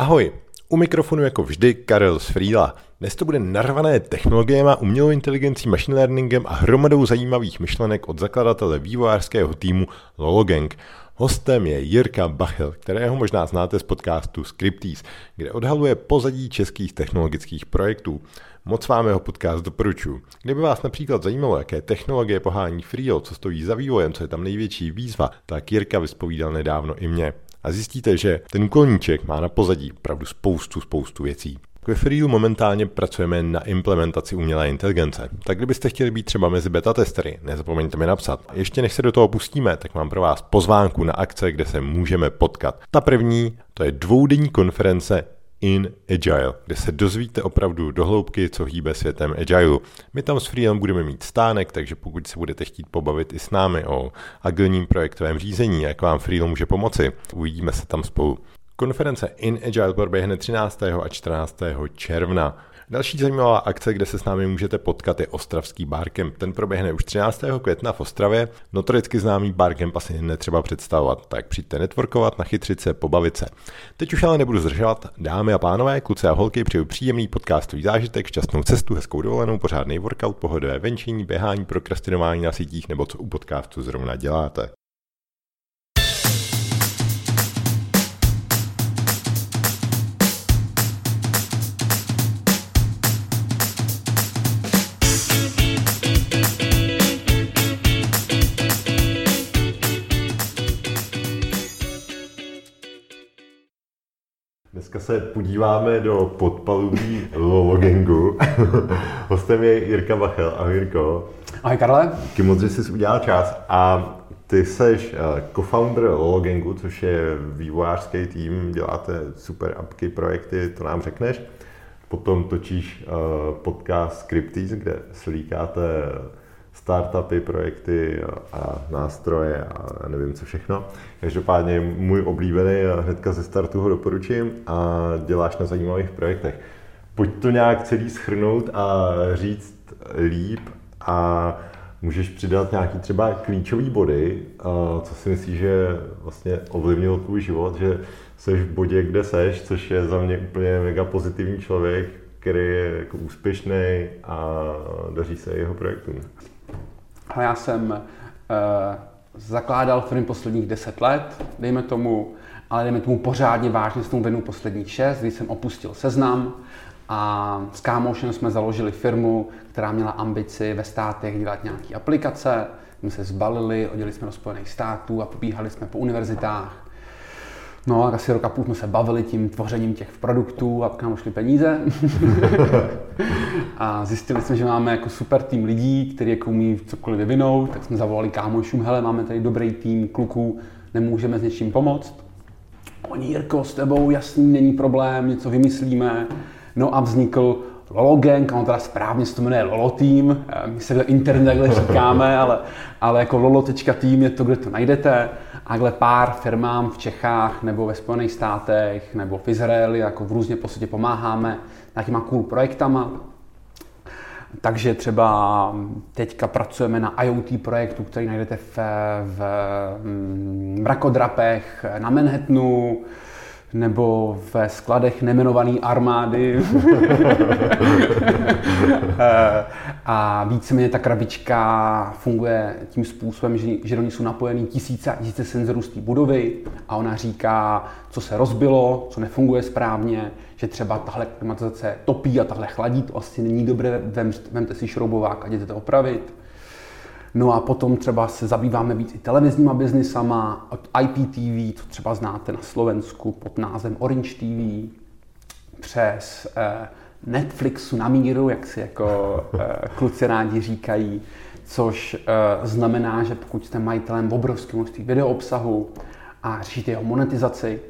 Ahoj, u mikrofonu jako vždy Karel z Frýla. Dnes to bude narvané technologiemi, umělou inteligencí, machine learningem a hromadou zajímavých myšlenek od zakladatele vývojářského týmu Lologang. Hostem je Jirka Bachel, kterého možná znáte z podcastu Scriptease, kde odhaluje pozadí českých technologických projektů. Moc vám jeho podcast doporučuji. Kdyby vás například zajímalo, jaké technologie pohání Freelo, co stojí za vývojem, co je tam největší výzva, tak Jirka vyspovídal nedávno i mě a zjistíte, že ten úkolníček má na pozadí opravdu spoustu, spoustu věcí. Ve Freelu momentálně pracujeme na implementaci umělé inteligence. Tak kdybyste chtěli být třeba mezi beta testery, nezapomeňte mi napsat. Ještě než se do toho pustíme, tak mám pro vás pozvánku na akce, kde se můžeme potkat. Ta první, to je dvoudenní konference in Agile, kde se dozvíte opravdu do hloubky, co hýbe světem Agile. My tam s Freelem budeme mít stánek, takže pokud se budete chtít pobavit i s námi o agilním projektovém řízení, jak vám Freel může pomoci, uvidíme se tam spolu. Konference In Agile proběhne 13. a 14. června. Další zajímavá akce, kde se s námi můžete potkat, je Ostravský barkem. Ten proběhne už 13. května v Ostravě. Notoricky známý barkem asi netřeba představovat, tak přijďte networkovat, nachytřit se, pobavit se. Teď už ale nebudu zdržovat. Dámy a pánové, kluci a holky, přeju příjemný podcastový zážitek, šťastnou cestu, hezkou dovolenou, pořádný workout, pohodové venčení, běhání, prokrastinování na sítích nebo co u podcastu zrovna děláte. Dneska se podíváme do podpalubí Lologengu. Hostem je Jirka Bachel. Ahoj Jirko. Ahoj Karle. Díky moc, že jsi udělal čas. A ty seš eh, co-founder Lologengu, což je vývojářský tým, děláte super apky, projekty, to nám řekneš. Potom točíš eh, podcast Scripties, kde slíkáte startupy, projekty a nástroje a nevím co všechno. Každopádně můj oblíbený a hnedka ze startu ho doporučím a děláš na zajímavých projektech. Pojď to nějak celý schrnout a říct líp a můžeš přidat nějaký třeba klíčový body, co si myslíš, že vlastně ovlivnilo tvůj život, že seš v bodě, kde seš, což je za mě úplně mega pozitivní člověk, který je jako úspěšný a daří se jeho projektům. Ale já jsem uh, zakládal firmy posledních 10 let, dejme tomu, ale dejme tomu pořádně vážně s tomu venu posledních 6, kdy jsem opustil seznam a s kámošem jsme založili firmu, která měla ambici ve státech dělat nějaké aplikace. My se zbalili, odjeli jsme do Spojených států a pobíhali jsme po univerzitách No a asi rok a půl jsme se bavili tím tvořením těch produktů a pak nám šly peníze. a zjistili jsme, že máme jako super tým lidí, který jako umí cokoliv vyvinout, tak jsme zavolali kámošům, hele, máme tady dobrý tým kluků, nemůžeme s něčím pomoct. Oni, Jirko, s tebou jasný, není problém, něco vymyslíme. No a vznikl Lolo Gang, on teda správně se to jmenuje Lolo Team, my se do internet takhle říkáme, ale, ale jako lolo.team je to, kde to najdete. Takhle pár firmám v Čechách nebo ve Spojených státech nebo v Izraeli jako v různě po pomáháme nějakýma cool projektama. Takže třeba teďka pracujeme na IoT projektu, který najdete v, v mm, mrakodrapech na Manhattanu, nebo ve skladech nemenované armády. a víceméně ta krabička funguje tím způsobem, že, že do ní jsou napojený tisíce a tisíce senzorů z té budovy a ona říká, co se rozbilo, co nefunguje správně, že třeba tahle klimatizace topí a tahle chladí, to asi není dobré, vem, vemte si šroubovák a jděte to opravit. No a potom třeba se zabýváme víc i televizníma biznisama, od IPTV, co třeba znáte na Slovensku pod názvem Orange TV, přes eh, Netflixu na míru, jak si jako eh, kluci rádi říkají, což eh, znamená, že pokud jste majitelem obrovského množství videoobsahu a řešíte jeho monetizaci,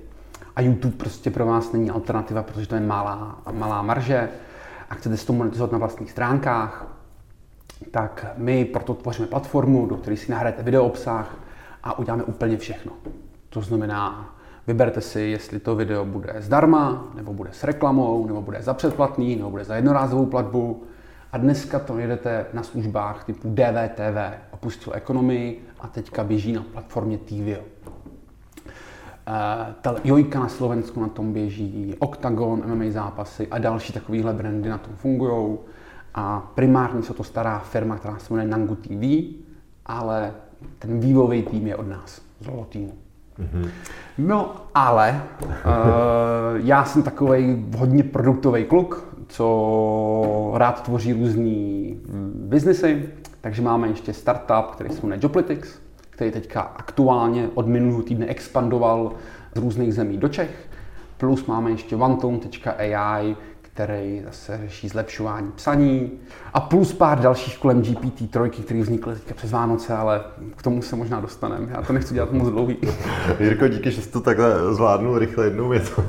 a YouTube prostě pro vás není alternativa, protože to je malá, malá marže a chcete si to monetizovat na vlastních stránkách, tak my proto tvoříme platformu, do které si nahrajete video obsah a uděláme úplně všechno. To znamená, vyberte si, jestli to video bude zdarma, nebo bude s reklamou, nebo bude za předplatný, nebo bude za jednorázovou platbu. A dneska to jedete na službách typu DVTV, opustil ekonomii a teďka běží na platformě TVio. ta Jojka na Slovensku na tom běží, Octagon, MMA zápasy a další takovéhle brandy na tom fungují. A primárně se to stará firma, která se jmenuje Nangu TV, ale ten vývojový tým je od nás, z týmu. Mm-hmm. No, ale uh, já jsem takový hodně produktový kluk, co rád tvoří různý biznesy, takže máme ještě startup, který se jmenuje Joplitics, který teďka aktuálně od minulého týdne expandoval z různých zemí do Čech. Plus máme ještě OneTone.ai, který zase řeší zlepšování psaní. A plus pár dalších kolem GPT-3, které vznikly teďka přes Vánoce, ale k tomu se možná dostaneme. Já to nechci dělat moc dlouhý. Jirko, díky, že jsi to takhle zvládnul rychle jednou větou.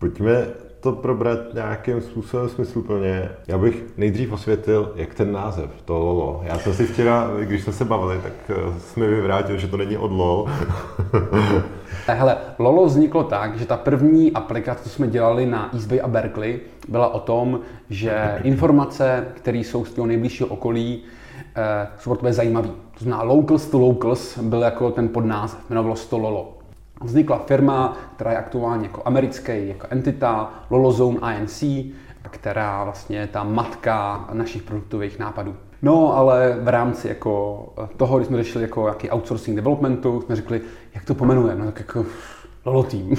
Pojďme to probrat nějakým způsobem smysluplně. Já bych nejdřív osvětlil, jak ten název, to Lolo. Já jsem si včera, když jsme se bavili, tak eh, jsme vyvrátil, že to není od LOL. Hele, Lolo vzniklo tak, že ta první aplikace, co jsme dělali na East Bay a Berkeley, byla o tom, že informace, které jsou z toho nejbližšího okolí, eh, jsou pro tebe zajímavé. To znamená Locals to Locals byl jako ten podnázev, jmenovalo se to Lolo. Vznikla firma, která je aktuálně jako americký, jako entita, Lolozone INC, která vlastně je ta matka našich produktových nápadů. No, ale v rámci jako toho, když jsme řešili jako jaký outsourcing developmentu, jsme řekli, jak to pomenujeme, no tak jako Lolo tým.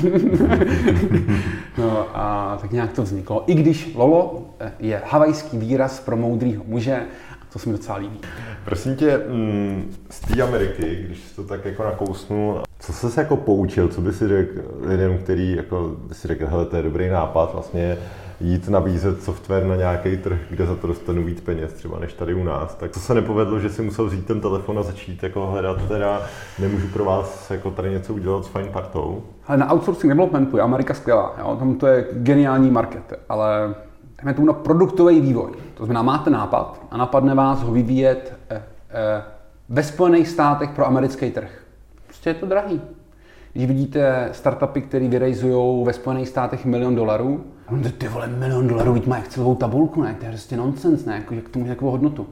no a tak nějak to vzniklo. I když Lolo je havajský výraz pro moudrýho muže, to se mi docela líbí. Prosím tě, mm, z té Ameriky, když to tak jako nakousnul, co jsi se jako poučil, co by si řekl lidem, který jako by si řekl, hele, to je dobrý nápad, vlastně jít nabízet software na nějaký trh, kde za to dostanu víc peněz, třeba než tady u nás. Tak to se nepovedlo, že si musel vzít ten telefon a začít jako hledat, teda nemůžu pro vás jako tady něco udělat s fajn partou. Ale na outsourcing developmentu je Amerika skvělá, jo? tam to je geniální market, ale jdeme tomu na produktový vývoj. To znamená, máte nápad a napadne vás ho vyvíjet eh, eh, ve Spojených státech pro americký trh. Prostě je to drahý. Když vidíte startupy, které vyrejzují ve Spojených státech milion dolarů, ty vole, milion dolarů, vidíte, mají celovou tabulku, ne? To je prostě nonsens, ne? Jako, jak to může takovou hodnotu.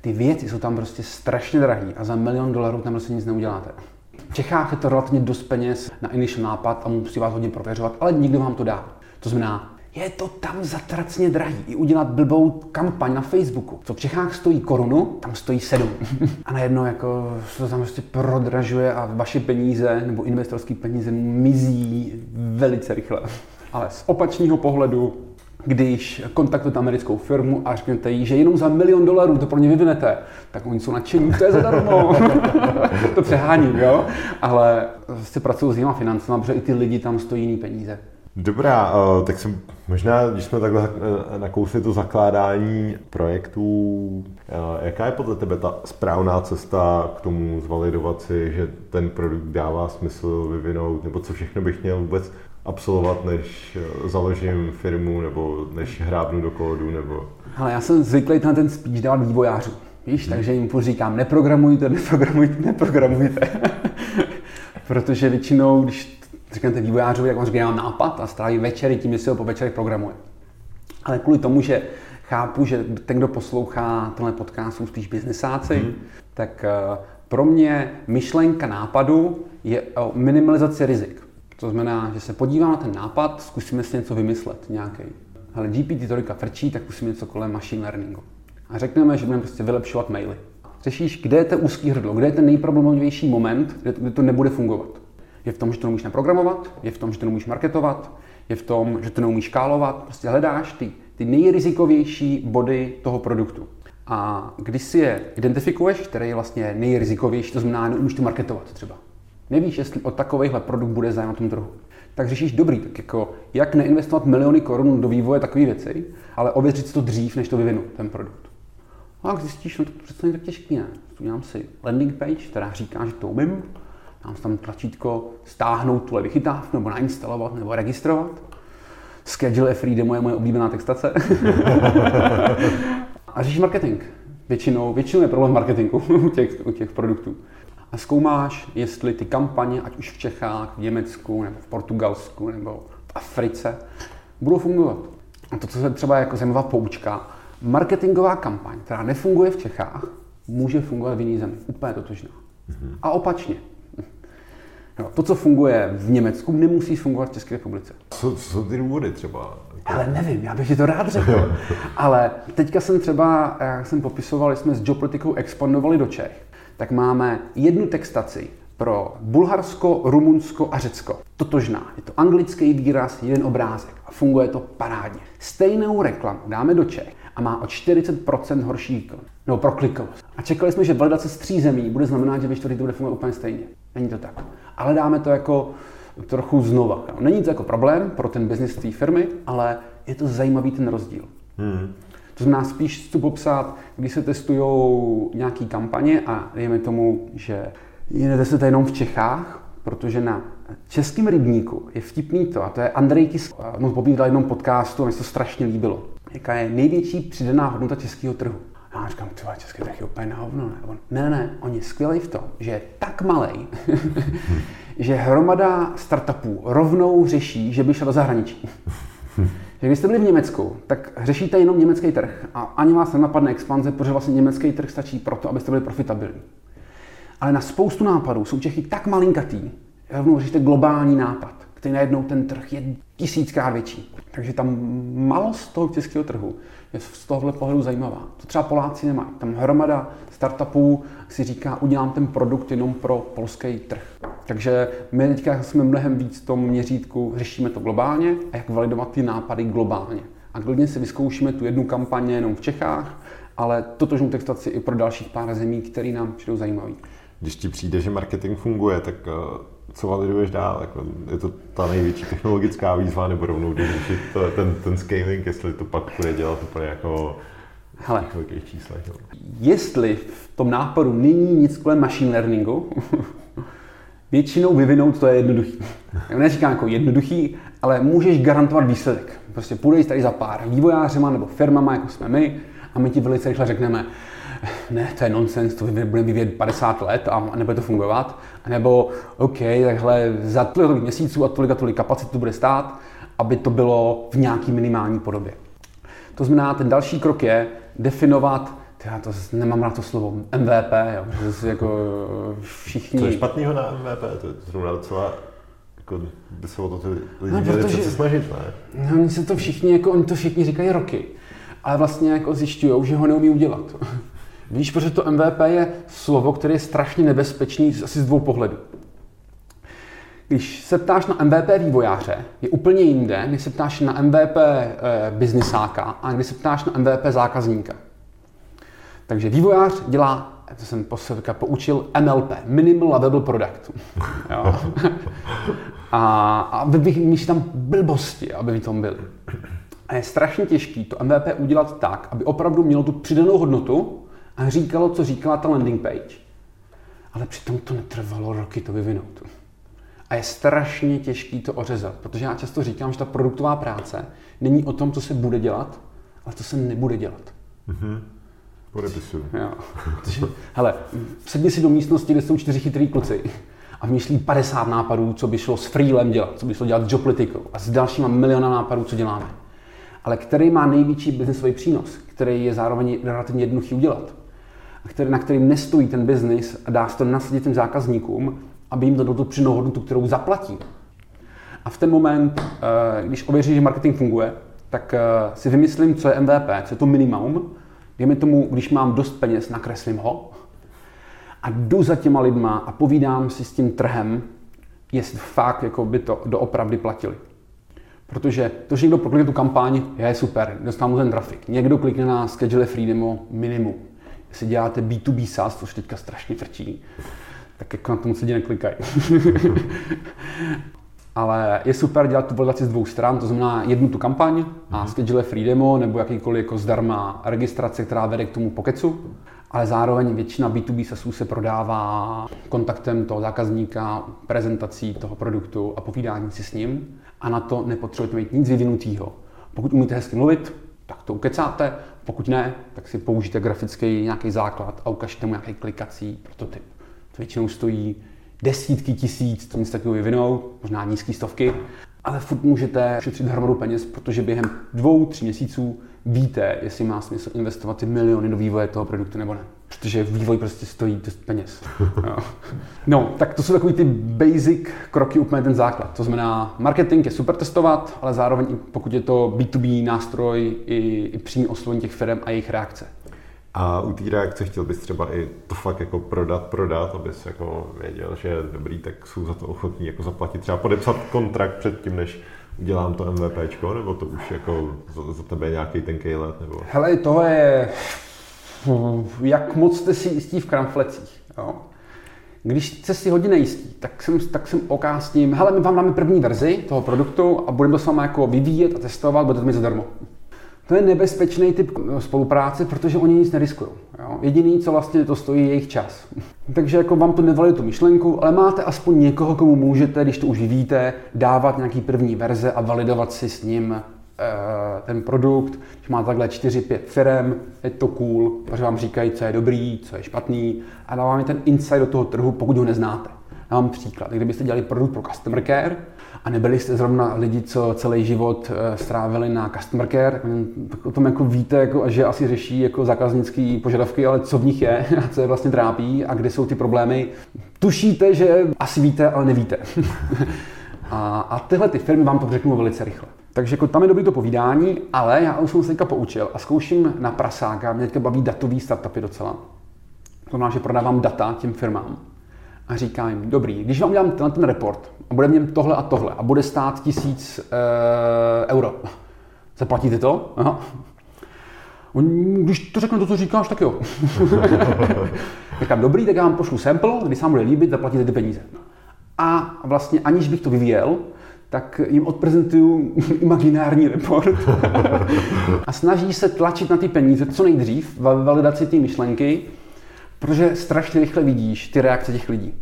Ty věci jsou tam prostě strašně drahý a za milion dolarů tam prostě nic neuděláte. V Čechách je to relativně dost peněz na initial nápad a musí vás hodně prověřovat, ale nikdo vám to dá. To znamená, je to tam zatracně drahý. I udělat blbou kampaň na Facebooku. Co v Čechách stojí korunu, tam stojí sedm. A najednou jako se to tam prostě prodražuje a vaše peníze nebo investorské peníze mizí velice rychle. Ale z opačného pohledu, když kontaktujete americkou firmu a řeknete jí, že jenom za milion dolarů to pro ně vyvinete, tak oni jsou nadšení, to je zadarmo. to přehání, jo? Ale se pracují s jinýma financemi, protože i ty lidi tam stojí jiný peníze. Dobrá, eh, tak jsem možná, když jsme takhle eh, nakousli to zakládání projektů, eh, jaká je podle tebe ta správná cesta k tomu zvalidovat si, že ten produkt dává smysl vyvinout, nebo co všechno bych měl vůbec absolvovat, než založím firmu, nebo než hrábnu do kódu, nebo... Ale já jsem zvyklý na ten spíš dávat vývojářů. Víš, hmm. takže jim říkám, neprogramujte, neprogramujte, neprogramujte. Protože většinou, když řeknete vývojářovi, jak on řekne, já mám nápad a stráví večery tím, že si ho po večerech programuje. Ale kvůli tomu, že chápu, že ten, kdo poslouchá tenhle podcast, jsou spíš biznesáci, hmm. tak uh, pro mě myšlenka nápadu je o minimalizaci rizik. To znamená, že se podívám na ten nápad, zkusíme si něco vymyslet, nějaký. Ale GPT-3 frčí, tak zkusíme něco kolem machine learningu. A řekneme, že budeme prostě vylepšovat maily. Řešíš, kde je ten úzký hrdlo, kde je ten nejproblemovější moment, kde, kde to nebude fungovat. Je v tom, že to neumíš naprogramovat, je v tom, že to neumíš marketovat, je v tom, že to neumíš škálovat. Prostě hledáš ty, ty nejrizikovější body toho produktu. A když si je identifikuješ, který je vlastně nejrizikovější, to znamená, neumíš to marketovat třeba. Nevíš, jestli o takovýhle produkt bude zájem na tom trhu. Tak řešíš dobrý, tak jako jak neinvestovat miliony korun do vývoje takové věci, ale ověřit si to dřív, než to vyvinu, ten produkt. A jak zjistíš, no to přece není tak těžký, ne? Udělám si landing page, která říká, že to umím, Dám tam tlačítko stáhnout tuhle vychytávku, nebo nainstalovat, nebo registrovat. Schedule Freedom je moje oblíbená textace. a řešíš marketing. Většinou, většinou je problém marketingu u těch, u těch produktů. A zkoumáš, jestli ty kampaně, ať už v Čechách, v Německu, nebo v Portugalsku, nebo v Africe, budou fungovat. A to, co je třeba jako zajímavá poučka, marketingová kampaň, která nefunguje v Čechách, může fungovat v jiné zemi. Úplně totožná. Mm-hmm. A opačně. Jo, to, co funguje v Německu, nemusí fungovat v České republice. Co, co jsou ty důvody třeba? Ale nevím, já bych ti to rád řekl. Ale teďka jsem třeba, jak jsem popisoval, jsme s Geopolitikou expandovali do Čech, tak máme jednu textaci pro Bulharsko, Rumunsko a Řecko. Totožná. Je to anglický výraz, jeden obrázek a funguje to parádně. Stejnou reklamu dáme do Čech a má o 40% horší výkon, nebo proklikovost. A čekali jsme, že validace z tří zemí bude znamenat, že ve čtvrtý to bude fungovat úplně stejně. Není to tak. Ale dáme to jako trochu znova. Není to jako problém pro ten biznis té firmy, ale je to zajímavý ten rozdíl. Hmm. To znamená spíš chci popsat, když se testují nějaké kampaně a dejme tomu, že je to jenom v Čechách, protože na českém rybníku je vtipný to, a to je Andrej Tisk, mu povídal jednom podcastu a mi se to strašně líbilo. Jaká je největší přidaná hodnota českého trhu? A já říkám, ty český trh je úplně na hovno. Ne? On, ne, ne, on je skvělý v tom, že je tak malý, že hromada startupů rovnou řeší, že by šel do zahraničí. že když jste byli v Německu, tak řešíte jenom německý trh a ani vás nenapadne expanze, protože vlastně německý trh stačí proto, abyste byli profitabilní. Ale na spoustu nápadů jsou Čechy tak malinkatý, rovnou řešíte globální nápad, který najednou ten trh je tisíckrát větší. Takže tam malost toho českého trhu je z tohohle pohledu zajímavá. To třeba Poláci nemají. Tam hromada startupů si říká, udělám ten produkt jenom pro polský trh. Takže my teďka jsme mnohem víc v tom měřítku, řešíme to globálně a jak validovat ty nápady globálně. A klidně si vyzkoušíme tu jednu kampaně jenom v Čechách, ale totožnou textaci i pro dalších pár zemí, které nám přijdou zajímavý. Když ti přijde, že marketing funguje, tak eh, co validuješ dál? Jako, je to ta největší technologická výzva, nebo rovnou to, ten, ten scaling, jestli to pak bude dělat úplně jako Hele, číslech. Jo. Jestli v tom nápadu není nic kolem machine learningu, většinou vyvinout to je jednoduchý. Já neříkám jako jednoduchý, ale můžeš garantovat výsledek. Prostě půjdeš tady za pár vývojářema nebo firmama, jako jsme my, a my ti velice rychle řekneme, ne, to je nonsens, to bude vyvíjet 50 let a nebude to fungovat. Nebo, OK, takhle za tolik měsíců a tolik a tolik kapacit to bude stát, aby to bylo v nějaký minimální podobě. To znamená, ten další krok je definovat, já to nemám rád to slovo, MVP, jo, protože jako všichni... Co je špatného na MVP? To je zrovna docela jako by se o to ty lidi no, protože, přece snažit, ne? No, oni se to všichni, jako oni to všichni říkají roky, ale vlastně jako zjišťují, že ho neumí udělat. Víš, protože to MVP je slovo, které je strašně nebezpečný asi z dvou pohledů. Když se ptáš na MVP vývojáře, je úplně jinde, než se ptáš na MVP e, eh, biznisáka a když se ptáš na MVP zákazníka. Takže vývojář dělá, to jsem posledka poučil, MLP, Minimal Level Product. Jo. A, a vymýšlí tam blbosti, aby v tom byly. A je strašně těžký to MVP udělat tak, aby opravdu mělo tu přidanou hodnotu, a říkalo, co říkala ta landing page. Ale přitom to netrvalo roky to vyvinout. A je strašně těžký to ořezat, protože já často říkám, že ta produktová práce není o tom, co se bude dělat, ale co se nebude dělat. Mm-hmm. Podepisuju. hele, sedni si do místnosti, kde jsou čtyři chytrý kluci a vymýšlí 50 nápadů, co by šlo s freelem dělat, co by šlo dělat s jopolitikou a s dalšíma miliona nápadů, co děláme. Ale který má největší biznesový přínos, který je zároveň relativně jednoduchý udělat který, na kterým nestojí ten biznis a dá se to nasadit těm zákazníkům, aby jim to dalo tu přidanou hodnotu, kterou zaplatí. A v ten moment, eh, když ověří, že marketing funguje, tak eh, si vymyslím, co je MVP, co je to minimum. Dejme tomu, když mám dost peněz, nakreslím ho a jdu za těma lidma a povídám si s tím trhem, jestli fakt jako by to doopravdy platili. Protože to, že někdo proklikne tu kampaň, je super, dostávám ten trafik. Někdo klikne na schedule free demo minimum jestli děláte B2B SaaS, což teďka strašně frčí, tak jako na tom lidi neklikají. Ale je super dělat tu validaci z dvou stran, to znamená jednu tu kampaň a mhm. schedule free demo nebo jakýkoliv jako zdarma registrace, která vede k tomu pokecu. Ale zároveň většina B2B SaaSů se prodává kontaktem toho zákazníka, prezentací toho produktu a povídání si s ním. A na to nepotřebujete mít nic vyvinutého. Pokud umíte hezky mluvit, tak to ukecáte. Pokud ne, tak si použijte grafický nějaký základ a ukažte mu nějaký klikací prototyp. To většinou stojí desítky tisíc, to nic takového vyvinout, možná nízké stovky, ale furt můžete šetřit hromadu peněz, protože během dvou, tří měsíců víte, jestli má smysl investovat ty miliony do vývoje toho produktu nebo ne. Protože vývoj prostě stojí dost peněz. No, tak to jsou takový ty basic kroky, úplně ten základ. To znamená, marketing je super testovat, ale zároveň pokud je to B2B nástroj, i, i přímý oslovení těch firm a jejich reakce. A u té reakce chtěl bys třeba i to fakt jako prodat, prodat, abys jako věděl, že je dobrý, tak jsou za to ochotní jako zaplatit, třeba podepsat kontrakt předtím, než udělám to MVPčko, nebo to už jako za, za tebe nějaký tenký let, nebo? Hele, to je, jak moc jste si jistí v kramflecích, jo? Když jste si hodně nejistí, tak jsem, tak jsem OK s tím, hele, my vám dáme první verzi toho produktu a budeme to s vámi jako vyvíjet a testovat, budete to mít zadarmo. To je nebezpečný typ spolupráce, protože oni nic neriskují. Jediný, co vlastně to stojí, je jejich čas. Takže jako vám to nevalí tu myšlenku, ale máte aspoň někoho, komu můžete, když to už vyvíjíte, dávat nějaký první verze a validovat si s ním ten produkt. Když máte takhle 4-5 firm, je to cool, protože vám říkají, co je dobrý, co je špatný a dáváme ten insight do toho trhu, pokud ho neznáte. Dám příklad. Kdybyste dělali produkt pro customer care, a nebyli jste zrovna lidi, co celý život eh, strávili na customer care, tak o tom jako víte, jako, že asi řeší jako zákaznické požadavky, ale co v nich je a co je vlastně trápí a kde jsou ty problémy. Tušíte, že asi víte, ale nevíte. a, a tyhle ty firmy vám to řeknou velice rychle. Takže jako tam je dobrý to povídání, ale já už jsem se teďka poučil a zkouším na prasáka, mě teďka baví datový startupy docela. To znamená, že prodávám data těm firmám a říkám jim, dobrý, když vám udělám ten, ten report a bude v tohle a tohle a bude stát tisíc e, euro, zaplatíte to? Aha. Když to řeknu to, co říkáš, tak jo. Říkám, dobrý, tak já vám pošlu sample, když se vám bude líbit, zaplatíte ty peníze. A vlastně aniž bych to vyvíjel, tak jim odprezentuju imaginární report a snaží se tlačit na ty peníze co nejdřív v validaci té myšlenky, Protože strašně rychle vidíš ty reakce těch lidí.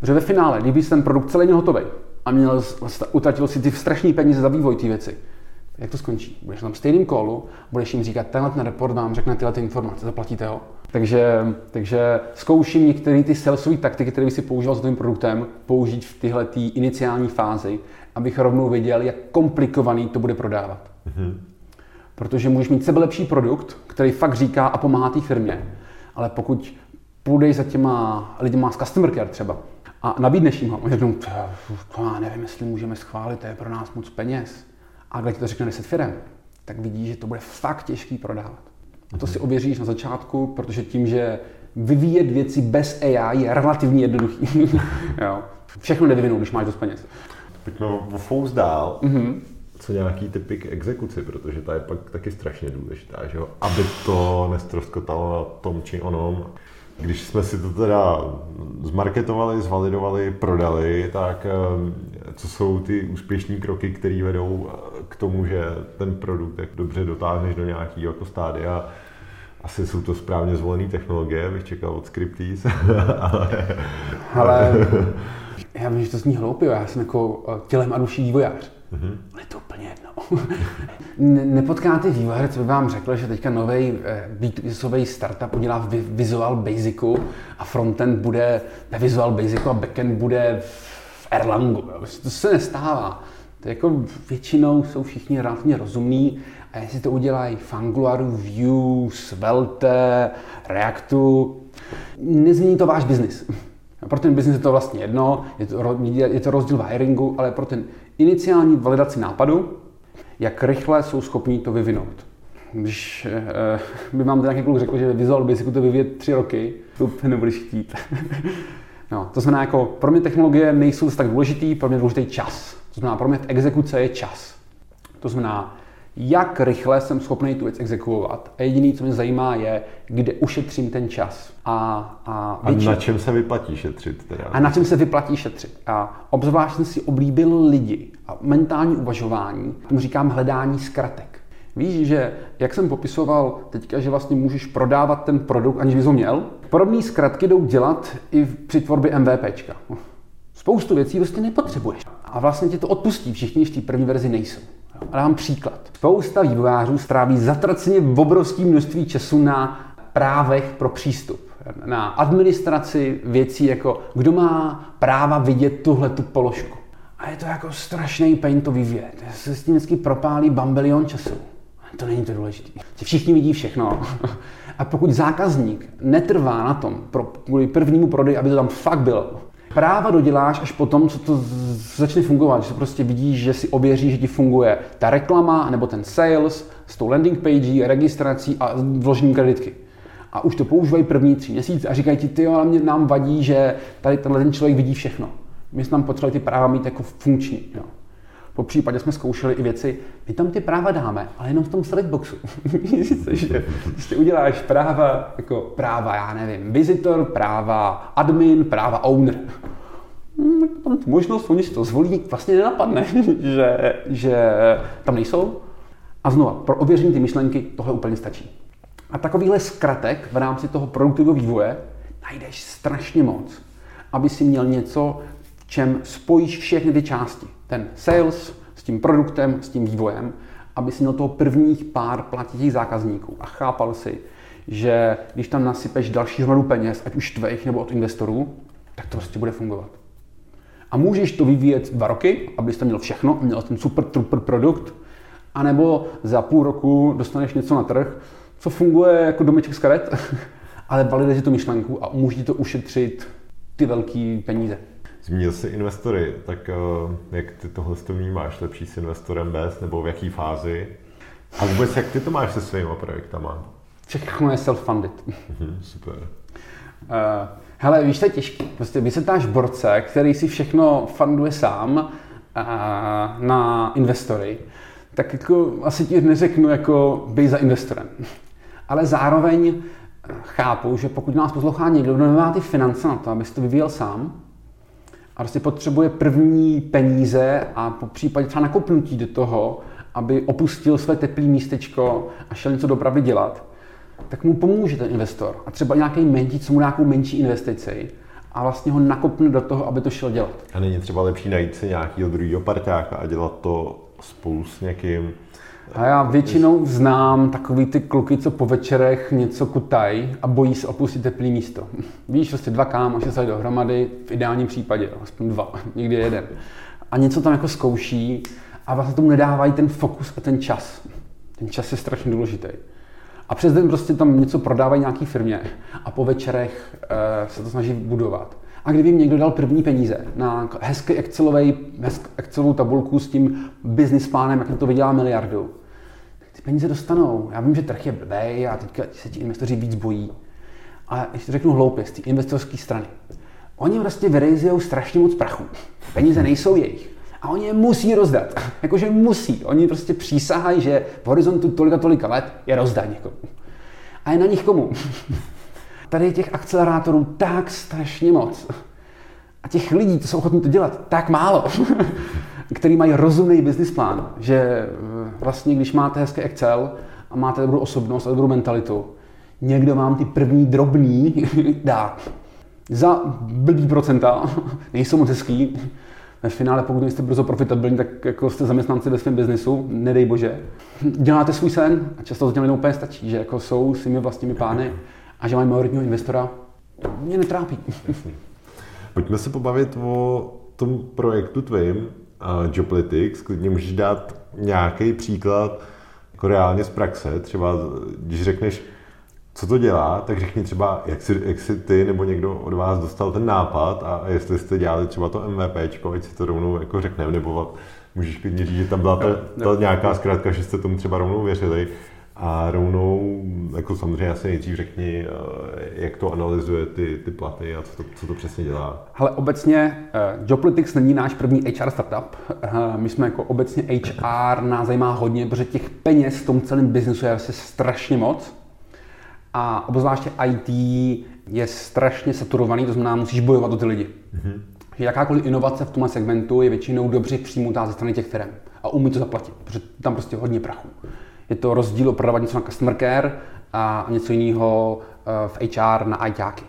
Protože ve finále, kdyby ten produkt celý měl hotový a měl, utratil si ty strašné peníze za vývoj té věci, jak to skončí? Budeš na stejným kolu, budeš jim říkat, tenhle ten report vám řekne tyhle ty informace, zaplatíte ho. Takže, takže zkouším některé ty salesové taktiky, které bych si používal s tím produktem, použít v tyhle tý iniciální fázi, abych rovnou věděl, jak komplikovaný to bude prodávat. Mm-hmm. Protože můžeš mít sebe lepší produkt, který fakt říká a pomáhá té firmě, ale pokud půjdeš za těma lidma z customer care třeba a nabídneš jim ho, oni řeknou, to já nevím, jestli můžeme schválit, to je pro nás moc peněz. A když to řekne 10 firm, tak vidíš, že to bude fakt těžký prodávat. A to si ověříš na začátku, protože tím, že vyvíjet věci bez AI je relativně jednoduchý. jo. Všechno nevyvinou, když máš dost peněz. Pojďme o fous dál. Mm-hmm. Co nějaký typy k exekuci, protože ta je pak taky strašně důležitá, že jo? aby to nestroskotalo na tom či onom. Když jsme si to teda zmarketovali, zvalidovali, prodali, tak co jsou ty úspěšní kroky, které vedou eh, k tomu, že ten produkt jak dobře dotáhneš do nějakého jako stádia. Asi jsou to správně zvolené technologie, bych čekal od Scripties, ale... ale já vím, že to zní hloupě, já jsem jako eh, tělem a duší vývojář. Mm-hmm. Ale je to úplně jedno. Nepotkáte vývojáře, co by vám řekl, že teďka nový B2B startup udělá v Visual Basicu a frontend bude ve Visual Basicu a backend bude v Erlangu. To se nestává. To jako většinou jsou všichni relativně rozumní a jestli to udělají v Angularu, Vue, Svelte, Reactu, nezmění to váš biznis. Pro ten biznis je to vlastně jedno, je to, je to rozdíl v hiringu, ale pro ten iniciální validaci nápadu, jak rychle jsou schopní to vyvinout. Když eh, by vám nějaký kluk řekl, že Visual Basic to vyvíjet tři roky, to nebudeš chtít. no, to znamená, jako pro mě technologie nejsou tak důležitý, pro mě důležitý čas. To znamená, pro mě exekuce je čas. To znamená, jak rychle jsem schopný tu věc exekuovat. A jediné, co mě zajímá, je, kde ušetřím ten čas. A, a, a na čem se vyplatí šetřit? Teda? A na čem se vyplatí šetřit. A obzvlášť jsem si oblíbil lidi a mentální uvažování, tomu říkám hledání zkratek. Víš, že jak jsem popisoval teďka, že vlastně můžeš prodávat ten produkt, aniž bys ho měl, podobné zkratky jdou dělat i při tvorbě MVPčka. Spoustu věcí prostě nepotřebuješ. A vlastně ti to odpustí, všichni v té první verzi nejsou. A dám příklad. Spousta vývojářů stráví zatraceně v obrovské množství času na právech pro přístup. Na administraci věcí, jako kdo má práva vidět tuhle tu položku. A je to jako strašný pain to vyvíjet. Se s tím vždycky propálí bambelion času. To není to důležité. Všichni vidí všechno. A pokud zákazník netrvá na tom, pro, kvůli prvnímu prodeji, aby to tam fakt bylo, práva doděláš až potom, co to začne fungovat, že prostě vidíš, že si ověří, že ti funguje ta reklama nebo ten sales s tou landing page, registrací a vložením kreditky. A už to používají první tři měsíce a říkají ti, ty ale mě nám vadí, že tady tenhle ten člověk vidí všechno. My jsme tam potřebovali ty práva mít jako funkční. Jo. Po případě jsme zkoušeli i věci, my tam ty práva dáme, ale jenom v tom select boxu. že prostě uděláš práva, jako práva, já nevím, visitor, práva admin, práva owner. Hmm, tam tu možnost, oni si to zvolí, vlastně nenapadne, že, že tam nejsou. A znova, pro ověření ty myšlenky tohle úplně stačí. A takovýhle zkratek v rámci toho produktového vývoje najdeš strašně moc, aby si měl něco, čem spojíš všechny ty části ten sales s tím produktem, s tím vývojem, aby si měl toho prvních pár platětých zákazníků a chápal si, že když tam nasypeš další hromadu peněz, ať už tvých nebo od investorů, tak to prostě bude fungovat. A můžeš to vyvíjet dva roky, abys tam měl všechno, měl ten super, super produkt, anebo za půl roku dostaneš něco na trh, co funguje jako domeček z karet, ale validuje tu myšlenku a umožní to ušetřit ty velké peníze. Zmínil jsi investory, tak uh, jak ty tohle to vnímáš? Lepší s investorem bez, nebo v jaký fázi? A vůbec jak ty to máš se svými projektama? Všechno je self-funded. Mhm, super. Uh, hele, víš, to je těžké. Prostě vysetáš borce, který si všechno funduje sám uh, na investory, tak jako asi ti neřeknu, jako bej za investorem. Ale zároveň chápu, že pokud nás poslouchá někdo, kdo nemá ty finance na to, aby to vyvíjel sám, a prostě potřebuje první peníze a po případě třeba nakopnutí do toho, aby opustil své teplé místečko a šel něco dopravy dělat, tak mu pomůže ten investor. A třeba nějaký menší, co mu nějakou menší investici a vlastně ho nakopne do toho, aby to šel dělat. A není třeba lepší najít si nějakého druhého parťáka a dělat to spolu s někým, a já většinou znám takový ty kluky, co po večerech něco kutají a bojí se opustit teplý místo. Víš, prostě dva kámoši se dohromady, v ideálním případě, aspoň dva, někdy jeden. A něco tam jako zkouší a vlastně tomu nedávají ten fokus a ten čas. Ten čas je strašně důležitý. A přes den prostě tam něco prodávají nějaký firmě a po večerech e, se to snaží budovat. A kdyby jim někdo dal první peníze na hezký Excelový, Excelovou tabulku s tím business plánem, jak to vydělá miliardu, tak ty peníze dostanou. Já vím, že trh je blbý a teďka se ti investoři víc bojí. A ještě řeknu hloupě, z té investorské strany. Oni vlastně vyrejzují strašně moc prachu. Peníze nejsou jejich. A oni je musí rozdat. Jakože musí. Oni prostě přísahají, že v horizontu tolika tolika let je rozdají někomu. A je na nich komu? Tady je těch akcelerátorů tak strašně moc. A těch lidí, co jsou ochotní to dělat, tak málo. který mají rozumný business plán, že eh, vlastně, když máte hezký Excel a máte dobrou osobnost a dobrou mentalitu, někdo vám ty první drobný dá. Za blbý procenta, nejsou moc hezký, ve finále, pokud jste brzo profitabilní, tak jako jste zaměstnanci ve svém biznisu, nedej bože. Děláte svůj sen a často to těm úplně stačí, že jako jsou svými vlastními pány a že mají majoritního investora, mě netrápí. Pojďme se pobavit o tom projektu tvým, uh, Joblitics. Klidně můžeš dát nějaký příklad jako reálně z praxe. Třeba když řekneš, co to dělá, tak řekni třeba, jak si, jak si ty nebo někdo od vás dostal ten nápad a jestli jste dělali třeba to MVP, ať si to rovnou jako řekneme, nebo můžeš klidně říct, že tam byla ta, ta nějaká zkrátka, že jste tomu třeba rovnou věřili a rovnou, jako samozřejmě asi nejdřív řekni, eh, jak to analyzuje ty, ty platy a co to, co to přesně dělá. Ale obecně uh, Joblitics není náš první HR startup. Uh, my jsme jako obecně HR nás zajímá hodně, protože těch peněz v tom celém biznesu je asi strašně moc. A obzvláště IT je strašně saturovaný, to znamená, musíš bojovat o ty lidi. Mm-hmm. Jakákoliv inovace v tomhle segmentu je většinou dobře přijmutá ze strany těch firm a umí to zaplatit, protože tam prostě hodně prachu. Je to rozdíl prodávat něco na customer care a něco jiného eh, v HR na ITáky.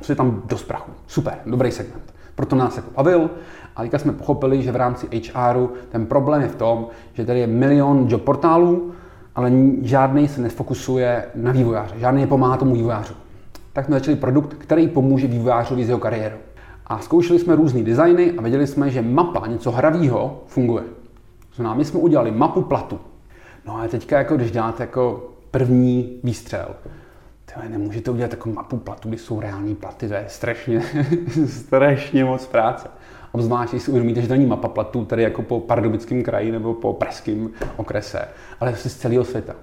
Co je tam dost prachu. Super, dobrý segment. Proto nás jako bavil a teďka jsme pochopili, že v rámci HRu ten problém je v tom, že tady je milion job portálů, ale žádný se nefokusuje na vývojáře, žádný nepomáhá tomu vývojářu. Tak jsme začali produkt, který pomůže vývojářovi z jeho kariéru. A zkoušeli jsme různé designy a věděli jsme, že mapa něco hravého funguje. To znamená, my jsme udělali mapu platu No a teďka, jako když děláte jako první výstřel, to nemůžete udělat takovou mapu platu, kdy jsou reální platy, to je strašně, strašně moc práce. Obzvlášť, když si uvědomíte, že to není mapa platů tady jako po pardubickém kraji nebo po pražském okrese, ale z celého světa.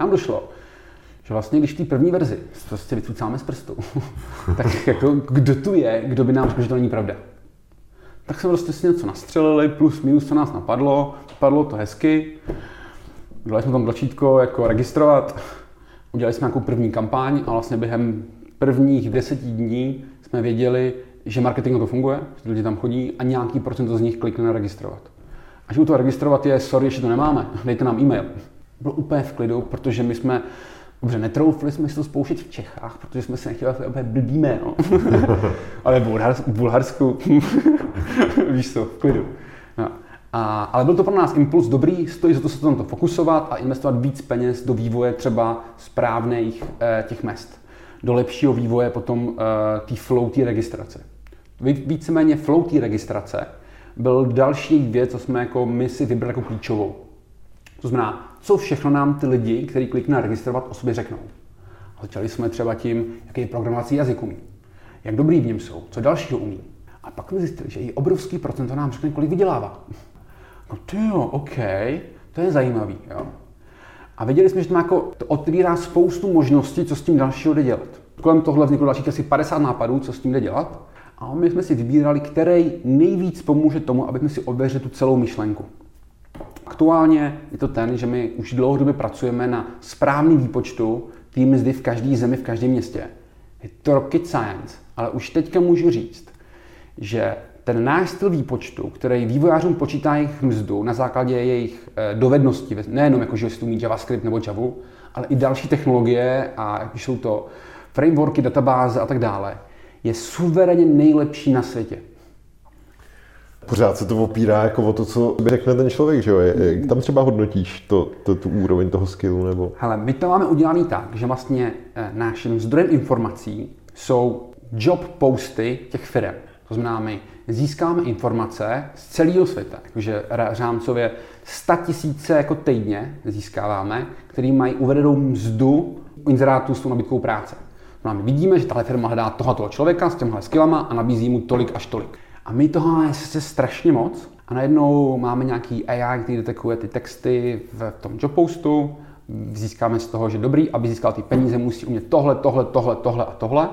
Nám došlo, že vlastně, když té první verzi prostě vycucáme z prstu, tak jako kdo tu je, kdo by nám řekl, že to není pravda. Tak jsme prostě si něco nastřelili, plus minus, co nás napadlo, padlo to hezky, dali jsme tam tlačítko jako registrovat, udělali jsme nějakou první kampaň a vlastně během prvních deseti dní jsme věděli, že marketing to funguje, že lidi tam chodí a nějaký procento z nich klikne na registrovat. A že u toho registrovat je, sorry, ještě to nemáme, dejte nám e-mail. Bylo úplně v klidu, protože my jsme Dobře, netroufli jsme si to spouštět v Čechách, protože jsme si nechtěli úplně blbý jméno. Ale v Bulharsku, víš co, v klidu. No. A, ale byl to pro nás impuls dobrý, stojí za to se to fokusovat a investovat víc peněz do vývoje třeba správných eh, těch mest. Do lepšího vývoje potom eh, té flow, té registrace. Víceméně flow té registrace byl další věc, co jsme jako my si vybrali jako klíčovou. To znamená, co všechno nám ty lidi, kteří kliknou na registrovat, o sobě řeknou. Začali jsme třeba tím, jaký programovací jazyk umí, jak dobrý v něm jsou, co dalšího umí. A pak jsme zjistili, že i obrovský procento nám řekne, kolik vydělává. No ty jo, OK, to je zajímavý. Jo. A věděli jsme, že to, má jako, to otvírá spoustu možností, co s tím dalšího jde dělat. Kolem tohle vzniklo dalších asi 50 nápadů, co s tím jde dělat. A my jsme si vybírali, který nejvíc pomůže tomu, aby jsme si ověřili tu celou myšlenku. Aktuálně je to ten, že my už dlouhodobě pracujeme na správném výpočtu té mzdy v každé zemi, v každém městě. Je to rocket science, ale už teďka můžu říct, že ten náš styl výpočtu, který vývojářům počítá jejich mzdu na základě jejich eh, dovedností, nejenom jako, že umí JavaScript nebo Java, ale i další technologie a jak jsou to frameworky, databáze a tak dále, je suverénně nejlepší na světě pořád se to opírá jako o to, co by řekne ten člověk, že jo? Jak tam třeba hodnotíš to, to, tu úroveň toho skillu, nebo? Hele, my to máme udělané tak, že vlastně eh, naším zdrojem informací jsou job posty těch firm. To znamená, my získáme informace z celého světa, takže řámcově 100 tisíce jako týdně získáváme, který mají uvedenou mzdu inzerátů s tou nabídkou práce. No a my vidíme, že tahle firma hledá tohoto člověka s těmhle skillama a nabízí mu tolik až tolik. A my toho máme sice strašně moc a najednou máme nějaký AI, který detekuje ty texty v tom job postu, získáme z toho, že dobrý, aby získal ty peníze, musí umět tohle, tohle, tohle, tohle a tohle.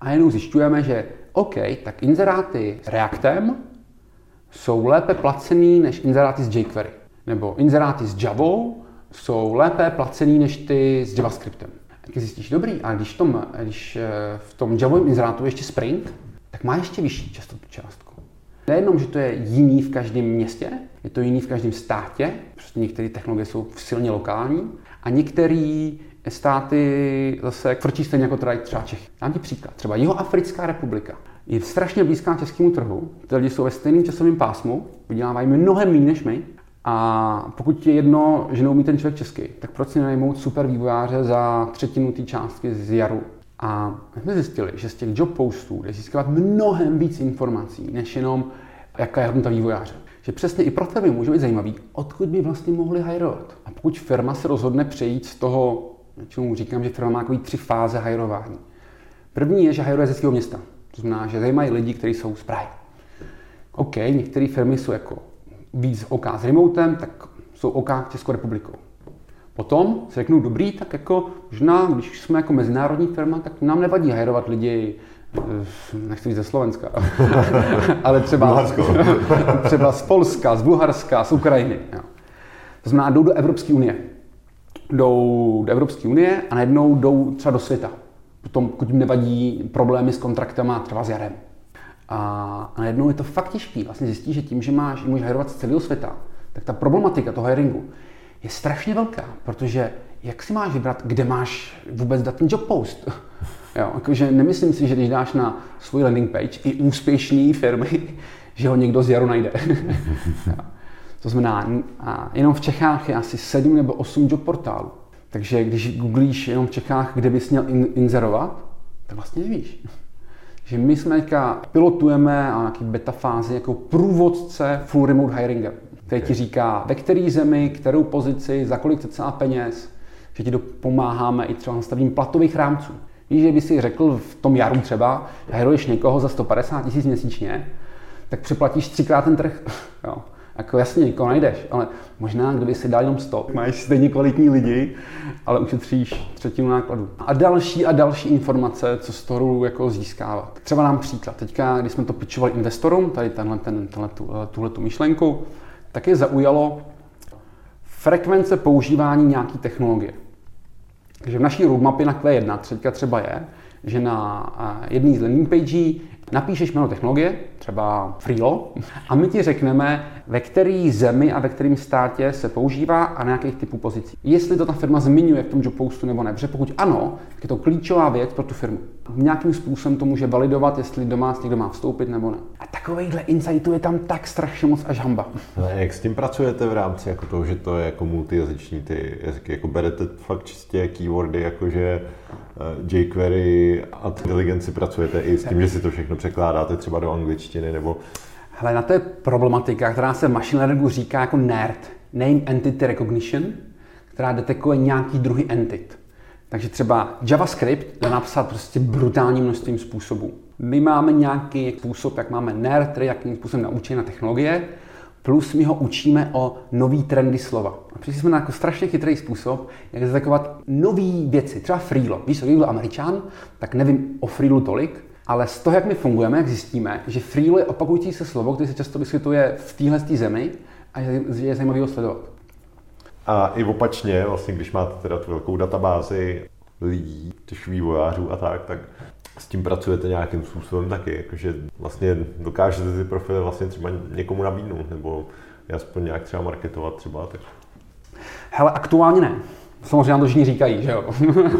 A jenom zjišťujeme, že OK, tak inzeráty s Reactem jsou lépe placený než inzeráty s jQuery. Nebo inzeráty s Javou jsou lépe placený než ty s JavaScriptem. Jak zjistíš, dobrý, a když, tom, když eh, v tom Javovém inzerátu je ještě Spring, tak má ještě vyšší častotu částku. Nejenom, že to je jiný v každém městě, je to jiný v každém státě, prostě některé technologie jsou silně lokální a některé státy zase frčí stejně jako teda třeba Čechy. Dám ti příklad. Třeba Jihoafrická republika je strašně blízká českému trhu. Ty lidi jsou ve stejném časovém pásmu, vydělávají mnohem méně než my. A pokud je jedno, že neumí ten člověk česky, tak proč si najmout super vývojáře za třetinu té částky z jaru a my jsme zjistili, že z těch job postů jde získávat mnohem víc informací, než jenom jaká je hodnota vývojáře. Že přesně i pro tebe může být zajímavý, odkud by vlastně mohli hajrovat. A pokud firma se rozhodne přejít z toho, čemu říkám, že firma má takový tři fáze hajrování. První je, že hajruje ze svého města. To znamená, že zajímají lidi, kteří jsou z Prahy. OK, některé firmy jsou jako víc OK s remotem, tak jsou OK Českou republikou. Potom si řeknu, dobrý, tak jako možná, když jsme jako mezinárodní firma, tak nám nevadí hajrovat lidi, eh, nechci říct ze Slovenska, ale třeba, třeba z Polska, z Bulharska, z Ukrajiny. Jo. To znamená, jdou do Evropské unie. Jdou do Evropské unie a najednou jdou třeba do světa. Potom, pokud jim nevadí problémy s kontraktama, třeba s jarem. A najednou je to fakt těžký. Vlastně zjistí, že tím, že máš, můžeš hajrovat z celého světa, tak ta problematika toho hiringu je strašně velká, protože jak si máš vybrat, kde máš vůbec dát ten job post? Jo, jakože nemyslím si, že když dáš na svůj landing page i úspěšné firmy, že ho někdo z jaru najde. To znamená, a jenom v Čechách je asi 7 nebo 8 job portálů. Takže když googlíš jenom v Čechách, kde bys měl in, inzerovat, tak vlastně nevíš. Že my jsme teďka pilotujeme a nějaký beta fázi jako průvodce full remote hiringem. který ti říká, ve které zemi, kterou pozici, za kolik cca peněz, že ti pomáháme i třeba nastavením platových rámců. Víš, že by si řekl v tom jaru třeba, hajruješ někoho za 150 tisíc měsíčně, tak připlatíš třikrát ten trh. jo. Jako jasně, někoho najdeš, ale možná, kdyby si dal jenom 100, máš stejně kvalitní lidi, ale ušetříš třetinu nákladu. A další a další informace, co z toho jako získávat. Třeba nám příklad. Teďka, když jsme to pitchovali investorům, tady tenhle, ten, tenhle, tuhle tu myšlenku, tak je zaujalo frekvence používání nějaké technologie. Takže v naší roadmapě na Q1 teďka třeba je, že na jedné z landing page napíšeš jméno technologie, třeba Freelo, a my ti řekneme, ve které zemi a ve kterém státě se používá a na jakých typů pozicí. Jestli to ta firma zmiňuje v tom job postu nebo ne, protože pokud ano, tak je to klíčová věc pro tu firmu. Nějakým způsobem to může validovat, jestli doma někdo má vstoupit nebo ne. A takovýchhle insightů je tam tak strašně moc až hamba. No, jak s tím pracujete v rámci jako toho, že to je jako multijazyční ty jazyky, jako berete fakt čistě keywordy, jakože uh, jQuery a inteligenci pracujete i s tím, že si to všechno překládáte třeba do angličtiny nebo Hele, na to je problematika, která se v machine learningu říká jako NERD, Name Entity Recognition, která detekuje nějaký druhý entit. Takže třeba JavaScript jde napsat prostě brutálním množstvím způsobů. My máme nějaký způsob, jak máme NERD, jakým způsobem naučí na technologie, plus my ho učíme o nový trendy slova. A přišli jsme na jako strašně chytrý způsob, jak detekovat nové věci. Třeba Freelo. Víš, kdyby byl američan, tak nevím o Freelu tolik, ale z toho, jak my fungujeme, jak zjistíme, že freelo je opakující se slovo, které se často vyskytuje v téhle zemi a je, je zajímavý ho sledovat. A i opačně, vlastně, když máte teda tu velkou databázi lidí, těch vývojářů a tak, tak s tím pracujete nějakým způsobem taky, jakože vlastně dokážete ty profily vlastně třeba někomu nabídnout, nebo aspoň nějak třeba marketovat třeba, tak. Hele, aktuálně ne. Samozřejmě nám to všichni říkají, že jo.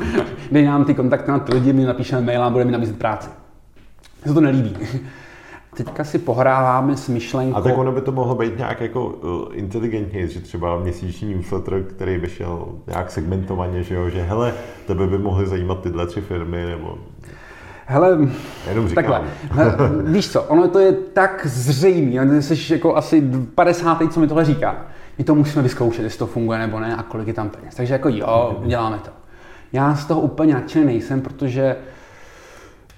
Dej nám ty kontakty na ty lidi, my napíšeme mail a budeme mi nabízet práci se to nelíbí. Teďka si pohráváme s myšlenkou... A tak ono by to mohlo být nějak jako uh, inteligentně, že třeba měsíční newsletter, který by šel nějak segmentovaně, že jo, že hele, tebe by mohly zajímat tyhle tři firmy, nebo... Hele, Jenom říkám. takhle, hele, víš co, ono to je tak zřejmé, jsi jako asi 50. co mi tohle říká. My to musíme vyzkoušet, jestli to funguje nebo ne a kolik je tam peněz. Takže jako jo, děláme to. Já z toho úplně nadšený nejsem, protože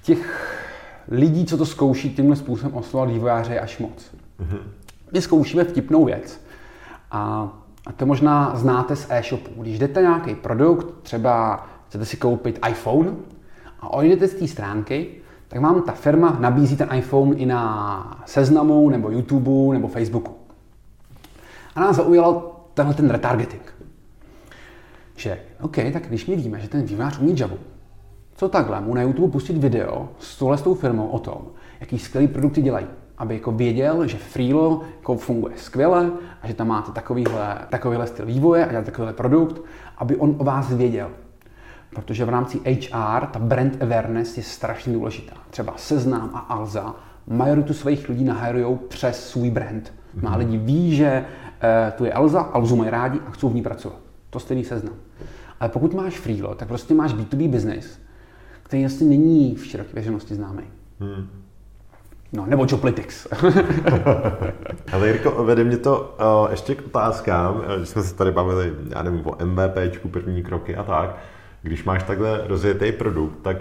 těch lidí, co to zkouší tímhle způsobem oslovat vývojáře je až moc. Mm-hmm. My zkoušíme vtipnou věc. A, a to možná znáte z e-shopu. Když jdete nějaký produkt, třeba chcete si koupit iPhone a ojdete z té stránky, tak vám ta firma nabízí ten iPhone i na Seznamu, nebo YouTube, nebo Facebooku. A nás zaujalo tenhle ten retargeting. Že, OK, tak když my víme, že ten vývojář umí Java, co takhle mu na YouTube pustit video s tohle s tou firmou o tom, jaký skvělý produkty dělají, aby jako věděl, že Freelo jako funguje skvěle a že tam máte takovýhle, takovýhle styl vývoje a dělat takovýhle produkt, aby on o vás věděl. Protože v rámci HR ta brand awareness je strašně důležitá. Třeba Seznám a Alza majoritu svých lidí nahajrují přes svůj brand. Má mhm. lidi ví, že e, tu je Alza, Alzu mají rádi a chcou v ní pracovat. To stejný seznam. Ale pokud máš Freelo, tak prostě máš B2B business, který asi není v široké veřejnosti známý. Hmm. No, nebo Joplitics. Ale Jirko, vede mě to uh, ještě k otázkám, když jsme se tady bavili, já nevím, o MVPčku, první kroky a tak. Když máš takhle rozjetý produkt, tak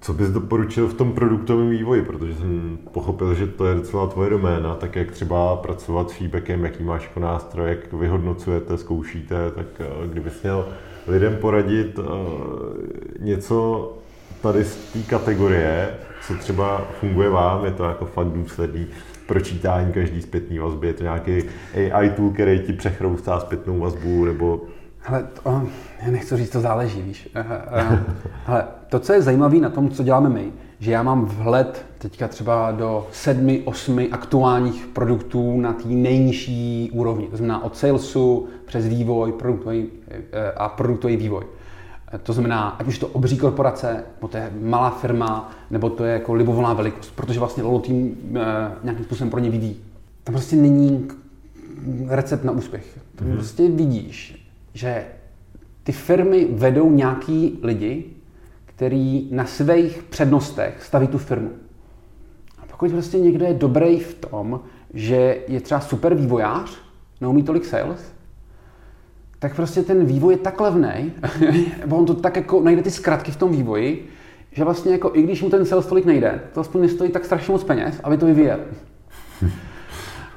co bys doporučil v tom produktovém vývoji, protože jsem pochopil, že to je docela tvoje doména, tak jak třeba pracovat s feedbackem, jaký máš jako nástroj, jak vyhodnocujete, zkoušíte, tak uh, kdybys měl lidem poradit uh, něco tady z té kategorie, co třeba funguje vám, je to jako fakt důsledný pročítání každý zpětný vazby, je to nějaký AI tool, který ti přechroustá zpětnou vazbu, nebo... Hele, to, já nechci říct, to záleží, víš. Hele, to, co je zajímavé na tom, co děláme my, že já mám vhled teďka třeba do sedmi, osmi aktuálních produktů na té nejnižší úrovni. To znamená od salesu přes vývoj produktový, eh, a produktový vývoj. Eh, to znamená, ať už to obří korporace, nebo to je malá firma, nebo to je jako libovolná velikost, protože vlastně Lolo tým nějakým způsobem pro ně vyvíjí. Tam prostě není recept na úspěch. Tam mm-hmm. prostě vidíš, že ty firmy vedou nějaký lidi, který na svých přednostech staví tu firmu. Pokud prostě někdo je dobrý v tom, že je třeba super vývojář, neumí tolik sales, tak prostě ten vývoj je tak levný, on to tak jako najde ty zkratky v tom vývoji, že vlastně jako i když mu ten sales tolik nejde, to aspoň nestojí tak strašně moc peněz, aby to vyvíjel.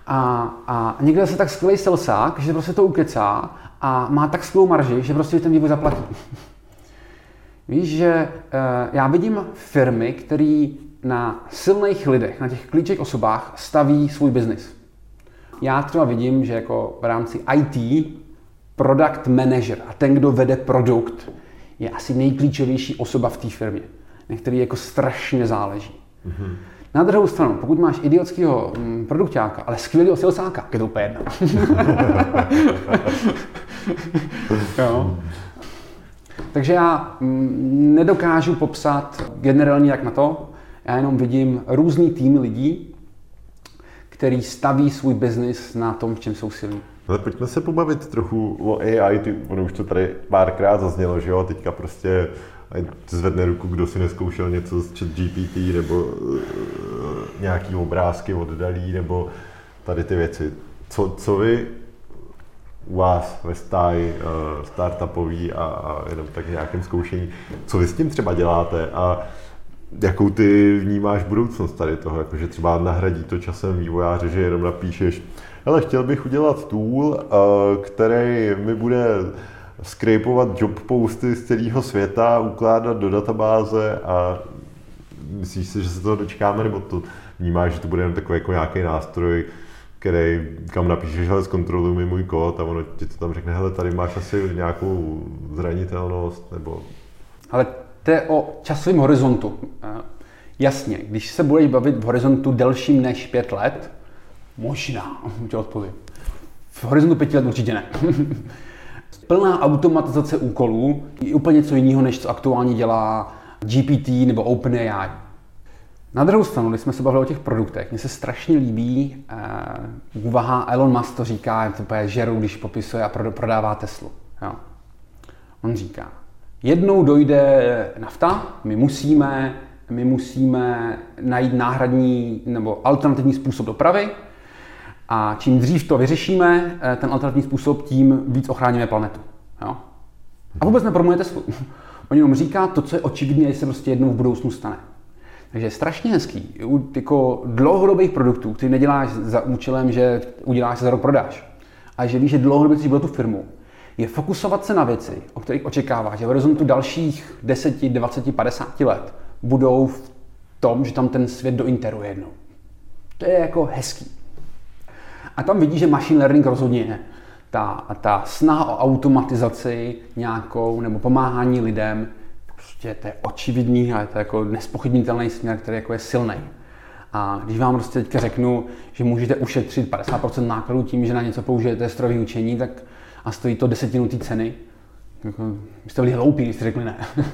A, a někdo se tak skvělý salesák, že prostě to ukecá a má tak skvělou marži, že prostě ten vývoj zaplatí. Víš, že e, já vidím firmy, které na silných lidech, na těch klíčových osobách staví svůj biznis. Já třeba vidím, že jako v rámci IT product manager a ten, kdo vede produkt, je asi nejklíčovější osoba v té firmě, na který jako strašně záleží. Mm-hmm. Na druhou stranu, pokud máš idiotského mm, produktáka, ale skvělého salesáka, je to úplně jedno. jo. Takže já mm, nedokážu popsat generálně jak na to, já jenom vidím různý týmy lidí, který staví svůj biznis na tom, v čem jsou silní. Ale pojďme se pobavit trochu o AI, ty, ono už to tady párkrát zaznělo, že jo, teďka prostě zvedne ruku, kdo si neskoušel něco z chat GPT nebo uh, nějaký obrázky oddalí nebo tady ty věci. Co, co vy u vás ve stáji uh, startupový a, a jenom tak nějakém zkoušení, co vy s tím třeba děláte a jakou ty vnímáš budoucnost tady toho, jakože třeba nahradí to časem vývojáře, že jenom napíšeš, ale chtěl bych udělat tool, který mi bude scrapovat job posty z celého světa, ukládat do databáze a myslíš si, že se toho dočkáme, nebo to vnímáš, že to bude jen takový jako nějaký nástroj, který, kam napíšeš, hele, zkontroluj mi můj kód a ono ti to tam řekne, hele, tady máš asi nějakou zranitelnost, nebo... Ale to je o časovém horizontu. Jasně, když se budeš bavit v horizontu delším než pět let, možná, tě odpovím. V horizontu pěti let určitě ne. Plná automatizace úkolů je úplně něco jiného, než co aktuálně dělá GPT nebo OpenAI. Na druhou stranu, když jsme se bavili o těch produktech, mně se strašně líbí uh, úvaha Elon Musk to říká, to je žeru, když popisuje a prodává Teslu. Jo. On říká, jednou dojde nafta, my musíme, my musíme najít náhradní nebo alternativní způsob dopravy a čím dřív to vyřešíme, eh, ten alternativní způsob, tím víc ochráníme planetu. Jo? A vůbec nepromuje Teslu. On jenom říká to, co je očividné, že se prostě jednou v budoucnu stane. Takže je strašně hezký u jako dlouhodobých produktů, který neděláš za účelem, že uděláš se za rok prodáš, a že víš, že dlouhodobě chceš tu firmu, je fokusovat se na věci, o kterých očekáváš, že v horizontu dalších 10, 20, 50 let budou v tom, že tam ten svět dointeruje jednou. To je jako hezký. A tam vidíš, že machine learning rozhodně je. Ta, ta snaha o automatizaci nějakou nebo pomáhání lidem, prostě to je očividný a je to jako nespochybnitelný směr, který jako je silný. A když vám prostě teďka řeknu, že můžete ušetřit 50% nákladů tím, že na něco použijete strojové učení, tak a stojí to desetinu té ceny, jako, jste byli hloupí, když jste řekli ne.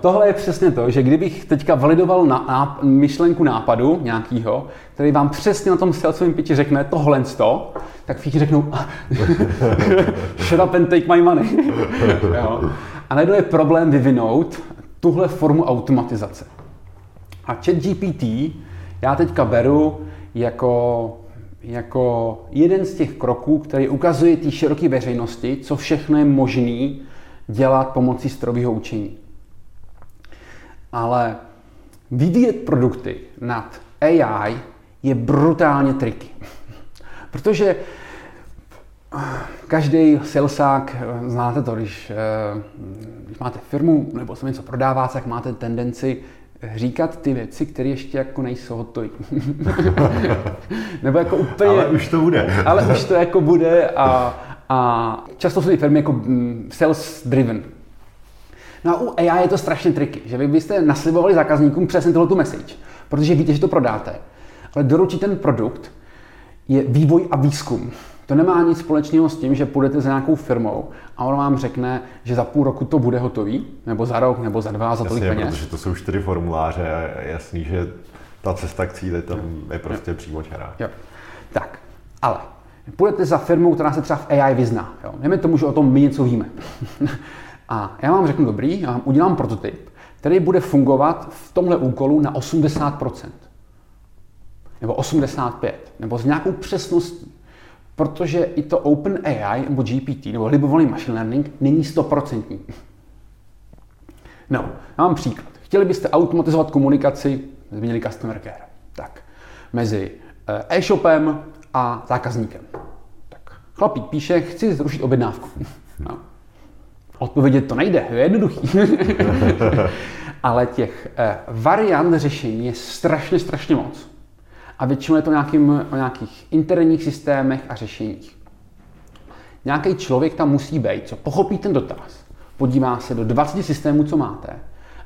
Tohle je přesně to, že kdybych teďka validoval na, na myšlenku nápadu nějakýho, který vám přesně na tom salesovém pitchi řekne tohle to, tak všichni řeknou shut up and take my money. jo. A najednou je problém vyvinout tuhle formu automatizace. A chat GPT já teďka beru jako, jako jeden z těch kroků, který ukazuje té široké veřejnosti, co všechno je možné dělat pomocí strojového učení ale vyvíjet produkty nad AI je brutálně triky. Protože každý salesák, znáte to, když, když máte firmu nebo se něco prodává, tak máte tendenci říkat ty věci, které ještě jako nejsou hotové. nebo jako úplně... Ale už to bude. ale už to jako bude a, a často jsou ty firmy jako mm, sales driven. No a u AI je to strašně triky, že vy byste naslibovali zákazníkům přesně tohle tu message, protože víte, že to prodáte. Ale doručit ten produkt je vývoj a výzkum. To nemá nic společného s tím, že půjdete za nějakou firmou a on vám řekne, že za půl roku to bude hotový, nebo za rok, nebo za dva, za tolik Jasně, peněz. protože to jsou čtyři formuláře a jasný, že ta cesta k cíli tam je prostě jo. přímo čará. Jo. Tak, ale půjdete za firmou, která se třeba v AI vyzná. Jo. Nejme tomu, že o tom my něco víme. A já vám řeknu, dobrý, já vám udělám prototyp, který bude fungovat v tomhle úkolu na 80%. nebo 85, nebo s nějakou přesností. Protože i to OpenAI nebo GPT, nebo libovolný machine learning, není stoprocentní. No, já mám příklad. Chtěli byste automatizovat komunikaci, změnili customer care, tak, mezi eh, e-shopem a zákazníkem. Tak, chlapík píše, chci zrušit objednávku. No. Odpovědět to nejde, je jednoduchý. Ale těch eh, variant řešení je strašně, strašně moc. A většinou je to nějakým, o nějakých interních systémech a řešeních. Nějaký člověk tam musí být, co pochopí ten dotaz, podívá se do 20 systémů, co máte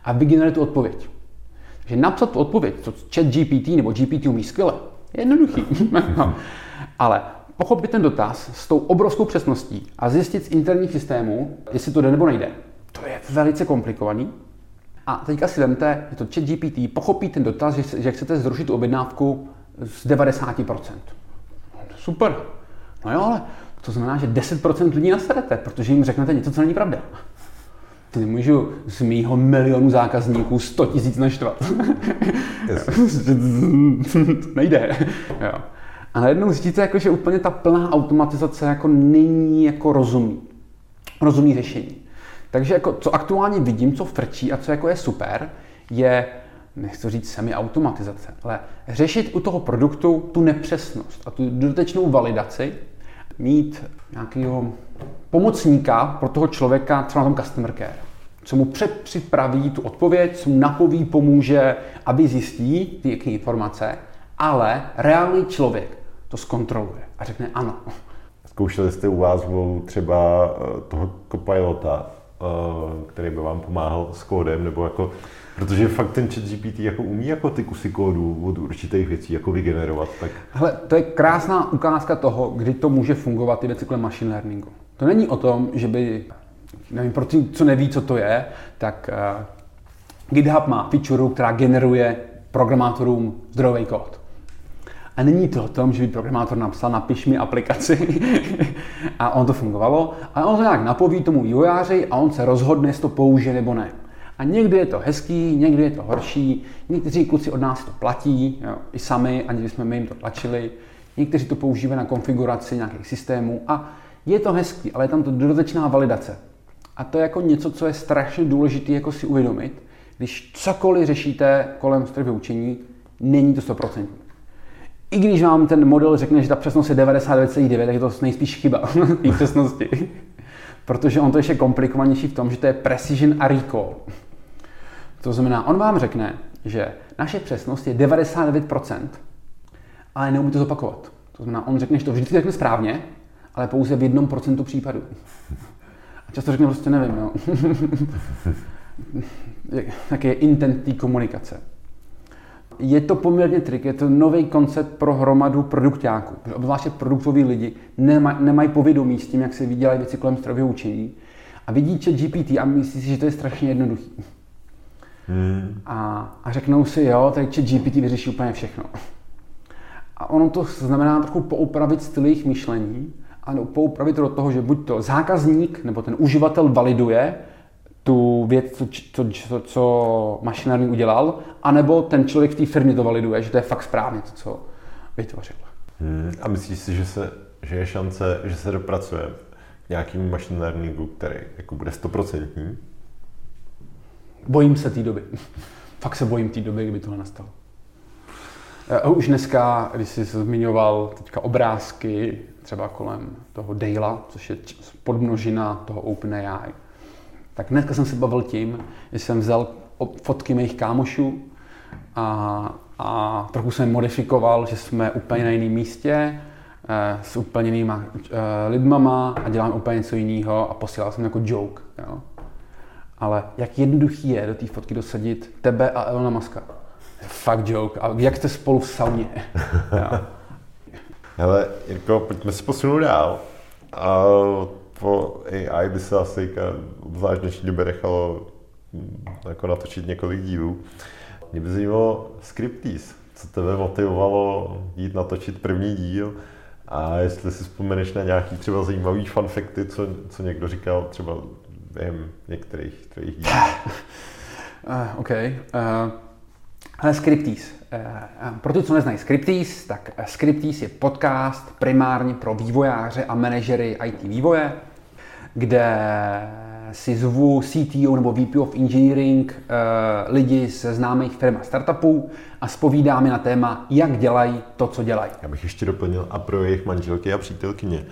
a vygeneruje tu odpověď. Takže napsat tu odpověď, co chat GPT nebo GPT umí skvěle, je jednoduchý. Ale pochopit ten dotaz s tou obrovskou přesností a zjistit z interních systémů, jestli to jde nebo nejde, to je velice komplikovaný. A teďka si vemte, že to chat GPT pochopí ten dotaz, že, že chcete zrušit tu objednávku z 90%. Super. No jo, ale to znamená, že 10% lidí naserete, protože jim řeknete něco, co není pravda. Ty nemůžu z mýho milionu zákazníků 100 tisíc naštvat. to nejde. Jo. A najednou zjistíte, jako, že úplně ta plná automatizace jako není jako rozumný. Rozumný řešení. Takže jako, co aktuálně vidím, co frčí a co jako je super, je, nechci říct semi-automatizace, ale řešit u toho produktu tu nepřesnost a tu dodatečnou validaci, mít nějakého pomocníka pro toho člověka třeba na tom customer care, co mu předpřipraví tu odpověď, co mu napoví, pomůže, aby zjistí ty informace, ale reálný člověk to zkontroluje a řekne ano. Zkoušeli jste u vás třeba eh, toho copilota, eh, který by vám pomáhal s kódem, nebo jako, protože fakt ten chat GPT jako umí jako ty kusy kódu od určitých věcí jako vygenerovat. Tak... Hele, to je krásná ukázka toho, kdy to může fungovat ty věci kolem machine learningu. To není o tom, že by, nevím, pro ty, co neví, co to je, tak uh, GitHub má feature, která generuje programátorům zdrojový kód. A není to o tom, že by programátor napsal, napiš mi aplikaci a on to fungovalo, ale on to nějak napoví tomu vývojáři a on se rozhodne, jestli to použije nebo ne. A někdy je to hezký, někdy je to horší, někteří kluci od nás to platí, jo, i sami, aniž jsme my jim to tlačili, někteří to používají na konfiguraci nějakých systémů a je to hezký, ale je tam to dodatečná validace. A to je jako něco, co je strašně důležité jako si uvědomit, když cokoliv řešíte kolem strojového učení, není to 100% i když vám ten model řekne, že ta přesnost je 99,9, tak je to nejspíš chyba té přesnosti. Protože on to ještě komplikovanější v tom, že to je precision a recall. To znamená, on vám řekne, že naše přesnost je 99%, ale neumí to zopakovat. To znamená, on řekne, že to vždycky řekne správně, ale pouze v jednom procentu případů. A často řekne prostě nevím, no. Jaký je intent té komunikace je to poměrně trik, je to nový koncept pro hromadu produktáků. Obzvláště produktoví lidi nemaj, nemají povědomí s tím, jak se vydělají věci kolem strojového učení a vidí chat GPT a myslí si, že to je strašně jednoduchý. Hmm. A, a řeknou si, jo, tady chat GPT vyřeší úplně všechno. A ono to znamená trochu poupravit styl jejich myšlení a poupravit to do toho, že buď to zákazník nebo ten uživatel validuje, tu věc, co, co, co, co machine learning udělal, anebo ten člověk v té firmě to validuje, že to je fakt správně to, co vytvořil. Hmm, a myslíš si, že, se, že je šance, že se dopracuje k nějakému machine learningu, který jako bude stoprocentní? Bojím se té doby. fakt se bojím té doby, kdyby tohle nastalo. Uh, už dneska, když jsi zmiňoval teďka obrázky třeba kolem toho Dale, což je podmnožina toho OpenAI, tak dneska jsem se bavil tím, že jsem vzal fotky mých kámošů a, a trochu jsem modifikoval, že jsme úplně na jiném místě, eh, s úplně jinýma eh, lidmama a dělám úplně něco jiného a posílal jsem jako joke. Jo. Ale jak jednoduchý je do té fotky dosadit tebe a Elona Muska. Fakt joke. A jak jste spolu v sauně. Hele, Jirko, pojďme se posunout dál. A po AI by se asi obzvlášť dnešní době nechalo hm, jako natočit několik dílů. Mě by zajímalo Scripties. Co tebe motivovalo jít natočit první díl? A jestli si vzpomeneš na nějaký třeba zajímavý fanfekty, co, co někdo říkal třeba během některých tvých dílů. Uh, OK. Uh, ale Scripties. pro ty, co neznají Scriptease, tak Scriptease je podcast primárně pro vývojáře a manažery IT vývoje, kde si zvu CTO nebo VP of Engineering lidi ze známých firm a startupů a spovídáme na téma, jak dělají to, co dělají. Já bych ještě doplnil a pro jejich manželky a přítelkyně.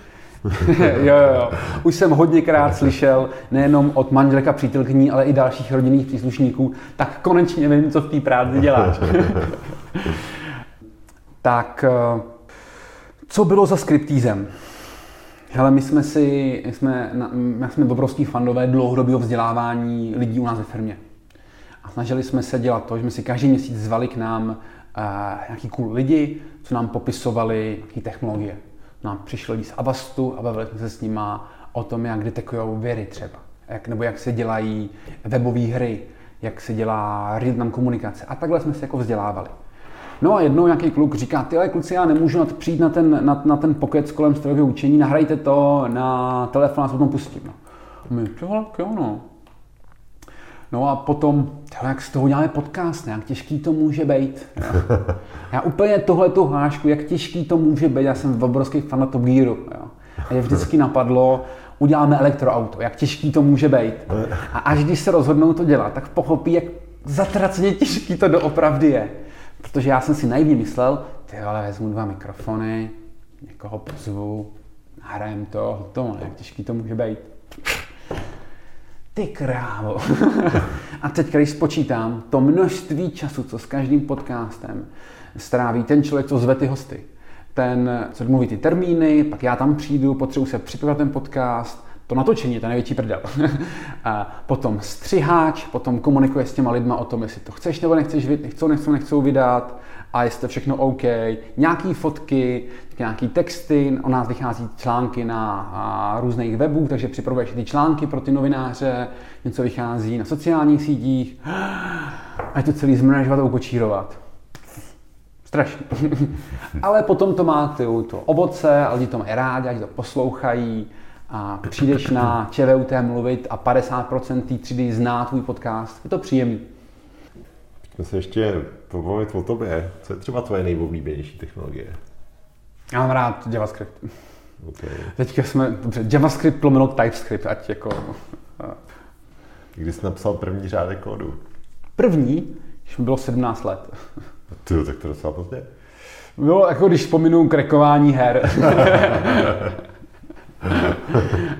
jo, jo, jo. Už jsem hodněkrát slyšel, nejenom od manželek a přítelkyní, ale i dalších rodinných příslušníků, tak konečně vím, co v té práci děláš. tak, eh, co bylo za skriptízem? Hele, my jsme si, jsme, my jsme obrovský fandové dlouhodobého vzdělávání lidí u nás ve firmě. A snažili jsme se dělat to, že jsme si každý měsíc zvali k nám uh, nějaký cool lidi, co nám popisovali nějaké technologie nám přišli lidi z Avastu a bavili jsme se s nima o tom, jak detekují věry třeba, jak, nebo jak se dělají webové hry, jak se dělá real komunikace. A takhle jsme se jako vzdělávali. No a jednou nějaký kluk říká, ty kluci, já nemůžu na přijít na ten, na, na ten pokec kolem strojového učení, nahrajte to na telefon a potom pustím. No. A my, jo, jo, no. No a potom, tyhle, jak z toho děláme podcast, jak těžký to může být. Já úplně tohle tu hlášku, jak těžký to může být, já jsem obrovský fan Top Gearu. Jo. A je vždycky napadlo, uděláme elektroauto, jak těžký to může být. A až když se rozhodnou to dělat, tak pochopí, jak zatraceně těžký to doopravdy je. Protože já jsem si naivně myslel, ty ale vezmu dva mikrofony, někoho pozvu, nahrajem to, hotovo, jak těžký to může být. Ty krávo. a teď, když spočítám to množství času, co s každým podcastem stráví ten člověk, co zve ty hosty, ten, co mluví ty termíny, pak já tam přijdu, potřebuji se připravit ten podcast, to natočení je to největší prdel. a potom střiháč, potom komunikuje s těma lidma o tom, jestli to chceš nebo nechceš, nechcou, nechcou, nechcou vydat a jestli to všechno OK. Nějaký fotky, nějaký texty, o nás vychází články na různých webů, takže připravuješ ty články pro ty novináře, něco vychází na sociálních sítích a je to celý zmanažovat a ukočírovat. Strašně. Ale potom to má ty, to ovoce a lidi to mají rádi, ať to poslouchají a přijdeš na ČVUT mluvit a 50% té třídy zná tvůj podcast. Je to příjemný. Pojďme se ještě pobavit o tobě. Co je třeba tvoje nejoblíbenější technologie? Já mám rád JavaScript. Okay. Teďka jsme, dobře, JavaScript plomeno TypeScript, ať jako... Kdy jsi napsal první řádek kódu? První, když mi bylo 17 let. Ty, tak to docela pozdě. Bylo jako když vzpomínám krekování her.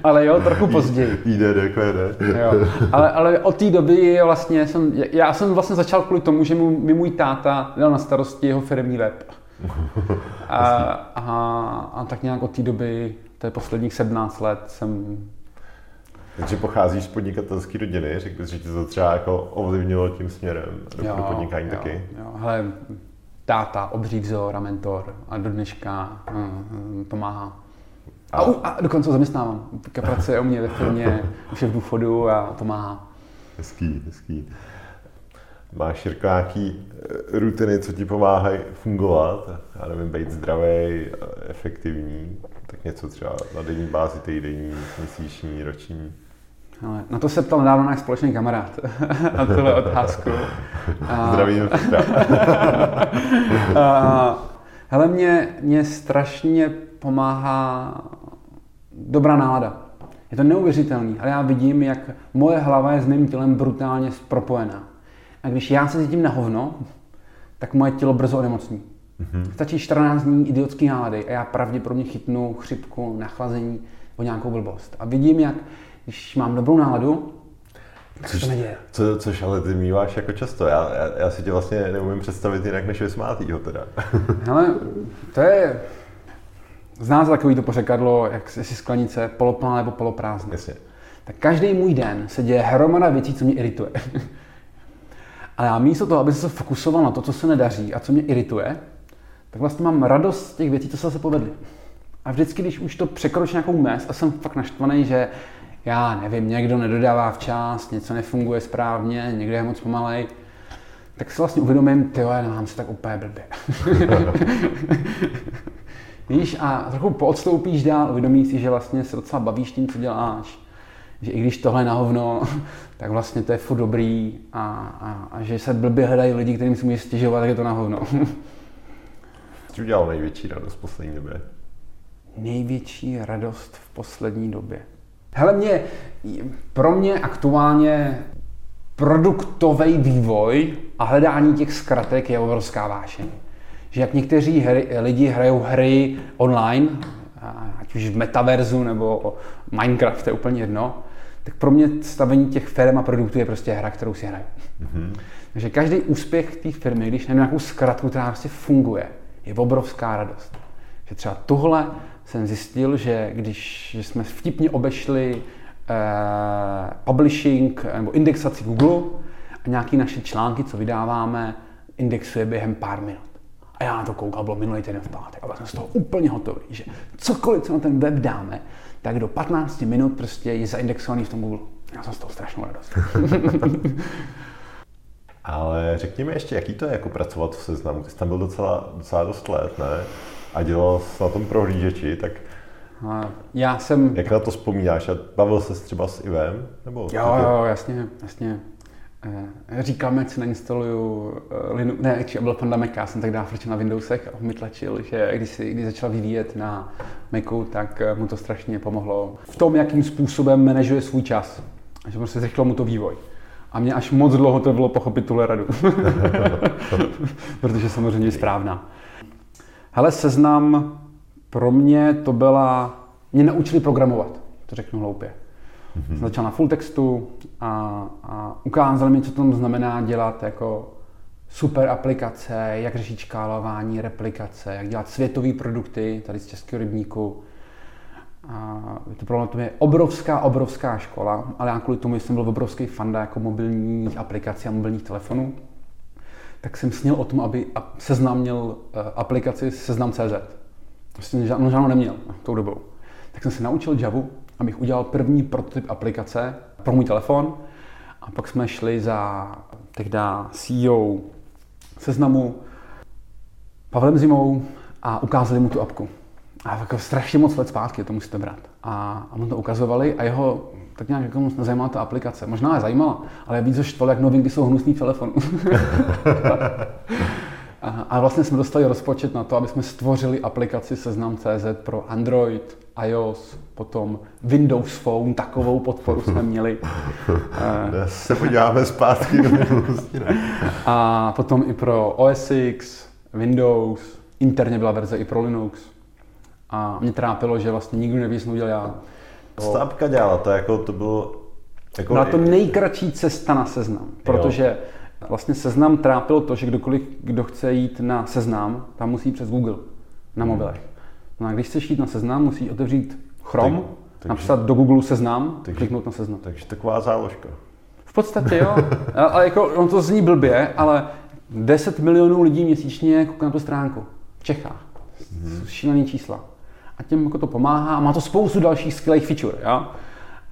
ale jo, trochu později. IDD, QD. jo. Ale, ale od té doby vlastně jsem, já jsem vlastně začal kvůli tomu, že mi můj táta dal na starosti jeho firmní web. A, a, a tak nějak od té doby, to je posledních 17 let, jsem takže pocházíš z podnikatelské rodiny, řekl bys, že tě to třeba jako ovlivnilo tím směrem do jo, podnikání jo, taky? Jo, hele, táta, obří vzor a mentor a do dneška uh, pomáhá. A, a, a dokonce zaměstnávám. Pracuje u mě ve firmě, už je v důchodu a pomáhá. Hezký, hezký. Máš Jirko nějaký eh, rutiny, co ti pomáhají fungovat? Já nevím, být zdravý, efektivní, tak něco třeba na denní bázi, týdenní, měsíční, roční. Ale na to se ptal nedávno náš společný kamarád, na tuhle otázku. Zdravím. hele, mě, mě strašně pomáhá dobrá nálada. Je to neuvěřitelný, ale já vidím, jak moje hlava je s mým tělem brutálně propojená. A když já se cítím na hovno, tak moje tělo brzo onemocní. Mm-hmm. Stačí 14 dní idiotský nálady a já pravděpodobně chytnu chřipku, nachlazení nebo nějakou blbost. A vidím, jak když mám dobrou náladu, tak což, se to neděje. Co, což ale ty míváš jako často. Já, já, já si tě vlastně neumím představit jinak než vysmátýho teda. Ale to je... Znáte takový to pořekadlo, jak si sklenice poloplná nebo poloprázdná. Jasně. Tak každý můj den se děje hromada věcí, co mě irituje. A já místo toho, aby se fokusoval na to, co se nedaří a co mě irituje, tak vlastně mám radost z těch věcí, co se zase povedly. A vždycky, když už to překročí nějakou mez a jsem fakt naštvaný, že já nevím, někdo nedodává včas, něco nefunguje správně, někdo je moc pomalej, tak si vlastně uvědomím, ty já nemám se tak úplně blbě. Víš, a trochu poodstoupíš dál, uvědomíš si, že vlastně se docela bavíš tím, co děláš, že i když tohle je na hovno, tak vlastně to je furt dobrý a, a, a že se blbě hledají lidi, kterým si může stěžovat, tak je to na hovno. Co udělal největší radost v poslední době? Největší radost v poslední době. Hele, mě, pro mě aktuálně produktový vývoj a hledání těch zkratek je obrovská vášeň. Že jak někteří hry, lidi hrajou hry online, ať už v metaverzu nebo Minecraft, to je úplně jedno, tak pro mě stavení těch firm a produktů je prostě hra, kterou si hraju. Mm-hmm. Takže každý úspěch té firmy, když najdu nějakou zkratku, která prostě funguje, je obrovská radost. Že třeba tohle jsem zjistil, že když že jsme vtipně obešli eh, publishing nebo indexaci Google a nějaký naše články, co vydáváme, indexuje během pár minut. A já na to koukal, bylo minulý týden v pátek a byl jsem z toho úplně hotový, že cokoliv, co na ten web dáme, tak do 15 minut prostě je zaindexovaný v tom Google. Já jsem z toho strašnou radost. Ale řekni mi ještě, jaký to je jako pracovat v seznamu? Ty jsi tam byl docela, docela dost let, ne? A dělal jsi na tom prohlížeči, tak já jsem... Jak na to vzpomínáš? A bavil se třeba s Ivem? Nebo jo, jo, jasně, jasně. Eh, říkám, jak si nainstaluju eh, Linux, ne, ještě byl Panda Mac, já jsem tak dávno na Windowsech a on mi tlačil, že když, si, když začal vyvíjet na Macu, tak eh, mu to strašně pomohlo v tom, jakým způsobem manažuje svůj čas. A že prostě zrychlilo mu to vývoj. A mě až moc dlouho to bylo pochopit tuhle radu. Protože samozřejmě je správná. Hele, seznam pro mě to byla, mě naučili programovat, to řeknu hloupě. Mm-hmm. Jsem začal na full textu a, a ukázali mi, co to znamená dělat jako super aplikace, jak řešit škálování, replikace, jak dělat světové produkty tady z Českého rybníku. A to pro mě je obrovská, obrovská škola, ale já kvůli tomu jsem byl obrovský fanda jako mobilních aplikací a mobilních telefonů. Tak jsem snil o tom, aby seznam měl eh, aplikaci Seznam.cz. Vlastně žádnou, žádnou neměl tou dobou. Tak jsem se naučil Javu, abych udělal první prototyp aplikace pro můj telefon. A pak jsme šli za tehdy CEO seznamu Pavlem Zimou a ukázali mu tu apku. A jako strašně moc let zpátky to musíte brát. A, a mu to ukazovali a jeho tak nějak jako moc nezajímala ta aplikace. Možná je zajímala, ale víc štval, jak novinky jsou hnusný telefon. a, a vlastně jsme dostali rozpočet na to, aby jsme stvořili aplikaci Seznam.cz pro Android, iOS, potom Windows Phone, takovou podporu jsme měli. Dnes se podíváme zpátky do minulosti. A potom i pro OS X, Windows, interně byla verze i pro Linux. A mě trápilo, že vlastně nikdo neví, co udělal já. Apka dělala? To, jako, to bylo... Jako... Byla to nejkratší cesta na seznam, protože vlastně seznam trápilo to, že kdokoliv, kdo chce jít na seznam, tam musí přes Google na mobilech. No a když chceš jít na seznam, musí otevřít Chrome, tak, takže, napsat do Google seznam, takže, kliknout na seznam. Takže taková záložka. V podstatě jo, ale jako, on to zní blbě, ale 10 milionů lidí měsíčně kouká na tu stránku v Čechách. Hmm. Šílený čísla. A těm jako to pomáhá. Má to spoustu dalších skvělých feature, jo?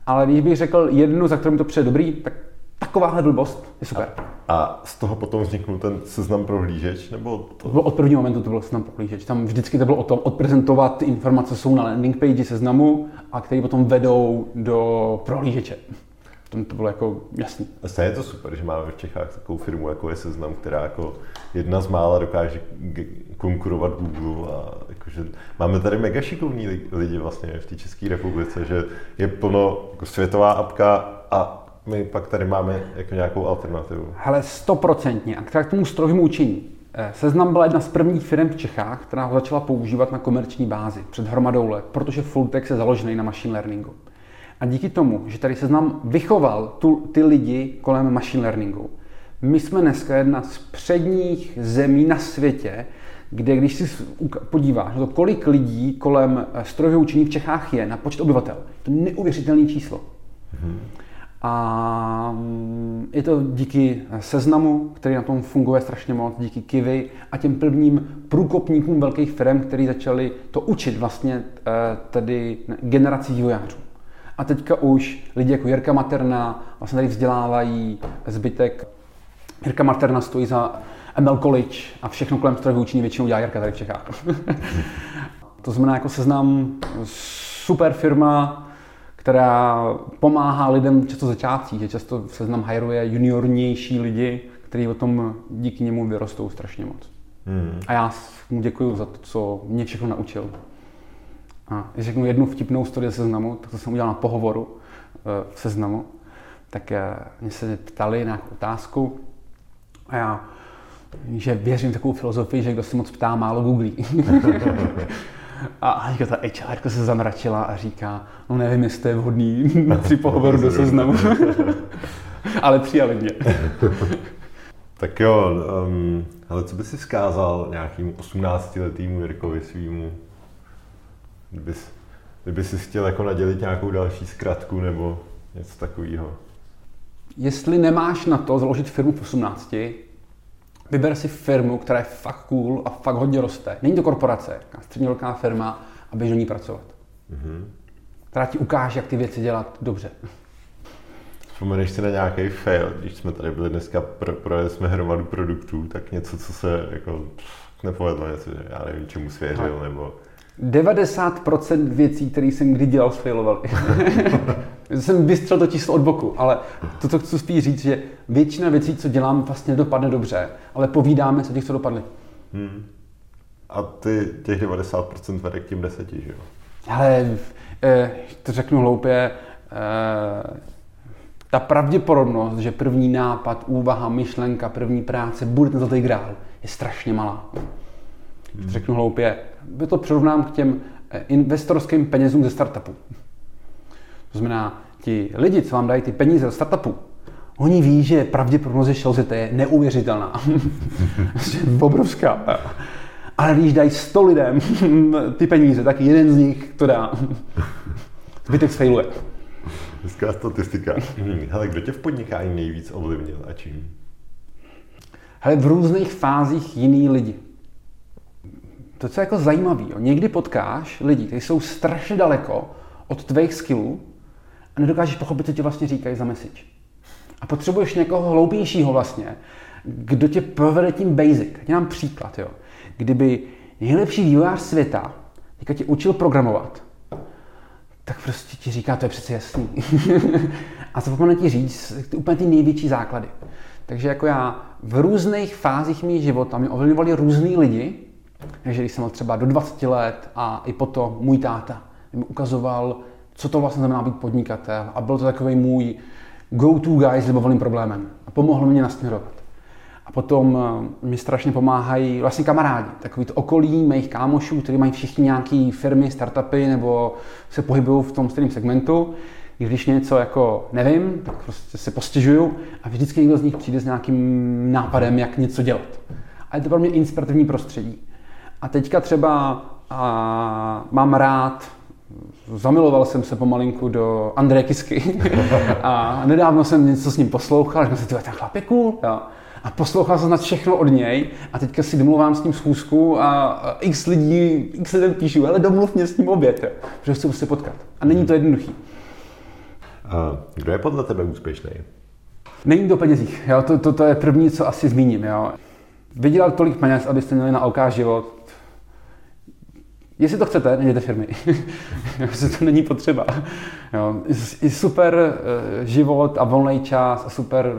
Ale když bych řekl jednu, za kterou mi to přijde dobrý, tak takováhle blbost je super. A, a z toho potom vzniknul ten seznam prohlížeč? Nebo to... to bylo od prvního momentu to bylo seznam prohlížeč. Tam vždycky to bylo o tom odprezentovat ty informace, jsou na landing page seznamu a které potom vedou do prohlížeče. Tom to bylo jako jasný. A je to super, že máme v Čechách takovou firmu, jako je Seznam, která jako jedna z mála dokáže konkurovat Google a jakože máme tady mega šikovní lidi vlastně v té České republice, že je plno jako světová apka a my pak tady máme jako nějakou alternativu. Hele, stoprocentně. A k tomu strojovému učení. Eh, Seznam byla jedna z prvních firm v Čechách, která ho začala používat na komerční bázi před hromadou let, protože Fulltext je založený na machine learningu. A díky tomu, že tady Seznam vychoval tu, ty lidi kolem machine learningu, my jsme dneska jedna z předních zemí na světě, kde když si podíváš na to, kolik lidí kolem eh, strojového učení v Čechách je na počet obyvatel, to je neuvěřitelné číslo. Hmm. A mm, je to díky seznamu, který na tom funguje strašně moc, díky Kivy a těm prvním průkopníkům velkých firm, kteří začali to učit vlastně eh, tedy generací vývojářů. A teďka už lidi jako Jirka Materna vlastně tady vzdělávají zbytek. Jirka Materna stojí za ML College a všechno kolem strojového učení většinou dělá Jirka tady v Čechách. to znamená jako seznam super firma, která pomáhá lidem často začátcí, že často seznam hajruje juniornější lidi, kteří o tom díky němu vyrostou strašně moc. Hmm. A já mu děkuji za to, co mě všechno naučil. A když řeknu jednu vtipnou story seznamu, tak to jsem udělal na pohovoru eh, v seznamu, tak eh, mě se ptali na otázku a já, že věřím takovou filozofii, že kdo se moc ptá, málo googlí. A ta HR se zamračila a říká, no nevím, jestli to je vhodný při pohovoru do seznamu. Ale přijali mě. tak jo, um, ale co by si zkázal nějakým 18-letýmu Jirkovi svýmu? Kdybys, kdyby si chtěl jako nadělit nějakou další zkratku nebo něco takového. Jestli nemáš na to založit firmu v 18, vyber si firmu, která je fakt cool a fakt hodně roste. Není to korporace, středně velká firma a běž do ní pracovat. Mm-hmm. Která ti ukáže, jak ty věci dělat dobře. Vzpomeneš si na nějaký fail, když jsme tady byli dneska, pro, projeli jsme hromadu produktů, tak něco, co se jako nepovedlo, něco, že já nevím, čemu svěřil, nebo 90% věcí, které jsem kdy dělal, sfailovaly. jsem vystřel to číslo od boku, ale to, co chci spíš říct, že většina věcí, co dělám, vlastně dopadne dobře, ale povídáme se těch, co dopadly. Hmm. A ty těch 90% vede k tím deseti, že jo? Ale eh, to řeknu hloupě, eh, ta pravděpodobnost, že první nápad, úvaha, myšlenka, první práce bude ten zlatý grál, je strašně malá. Hmm. Řeknu hloupě, by to přirovnám k těm eh, investorským penězům ze startupu. To znamená, ti lidi, co vám dají ty peníze do startupu, oni ví, že pravděpodobnost, že je neuvěřitelná. Obrovská. Ale když dají 100 lidem ty peníze, tak jeden z nich to dá. Zbytek sfailuje. Hezká statistika. Hele, kdo tě v podnikání nejvíc ovlivnil a čím? Hele, v různých fázích jiný lidi to, co je jako zajímavé, někdy potkáš lidi, kteří jsou strašně daleko od tvých skillů a nedokážeš pochopit, co ti vlastně říkají za message. A potřebuješ někoho hloupějšího vlastně, kdo tě provede tím basic. Já mám příklad, jo. Kdyby nejlepší vývojář světa teďka tě učil programovat, tak prostě ti říká, to je přece jasný. a zapomene ti říct ty úplně ty největší základy. Takže jako já v různých fázích mých života mě ovlivňovali různý lidi, takže když jsem byl třeba do 20 let a i potom můj táta mi ukazoval, co to vlastně znamená být podnikatel a byl to takový můj go-to guy s libovolným problémem a pomohl mě nasměrovat. A potom eh, mi strašně pomáhají vlastně kamarádi, takový to okolí mých kámošů, kteří mají všichni nějaké firmy, startupy nebo se pohybují v tom stejném segmentu. Když něco jako nevím, tak prostě se postěžuju a vždycky někdo z nich přijde s nějakým nápadem, jak něco dělat. A je to pro mě inspirativní prostředí. A teďka třeba a, mám rád, zamiloval jsem se pomalinku do Andreje Kisky a nedávno jsem něco s ním poslouchal, říkal jsem si, ten chlap je cool. Jo. A poslouchal jsem snad všechno od něj a teďka si domluvám s ním schůzku a, x lidí, x lidem píšu, ale domluv mě s ním oběd, jo, protože chci se potkat. A není to jednoduchý. A kdo je podle tebe úspěšný? Není to penězích. Jo? To, to, to, je první, co asi zmíním. Jo? Vydělat tolik peněz, abyste měli na OK život, Jestli to chcete, neděte firmy. to není potřeba. Jo. I super eh, život a volný čas a super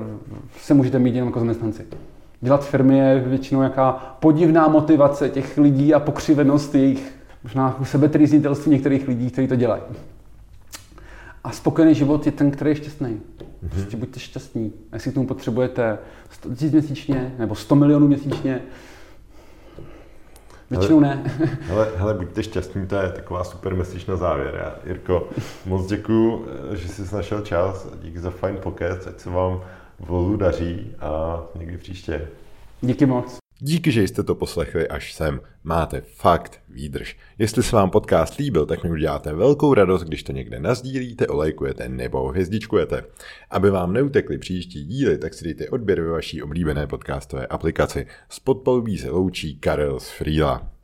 se můžete mít jenom jako zaměstnanci. Dělat firmy je většinou jaká podivná motivace těch lidí a pokřivenost jejich možná sebetrýznitelství některých lidí, kteří to dělají. A spokojený život je ten, který je šťastný. Mm-hmm. Prostě buďte šťastní. Jestli k tomu potřebujete 100 000 měsíčně nebo 100 milionů měsíčně, Většinou ne. hele, hele, buďte šťastní, to je taková super message na závěr. Já, Jirko, moc děkuju, že jsi našel čas. Díky za fajn pokec, ať se vám v Lolu daří a někdy příště. Díky moc. Díky, že jste to poslechli až sem. Máte fakt výdrž. Jestli se vám podcast líbil, tak mi uděláte velkou radost, když to někde nazdílíte, olejkujete nebo hvězdičkujete. Aby vám neutekly příští díly, tak si dejte odběr ve vaší oblíbené podcastové aplikaci. S podpalubí se loučí Karel z Frýla.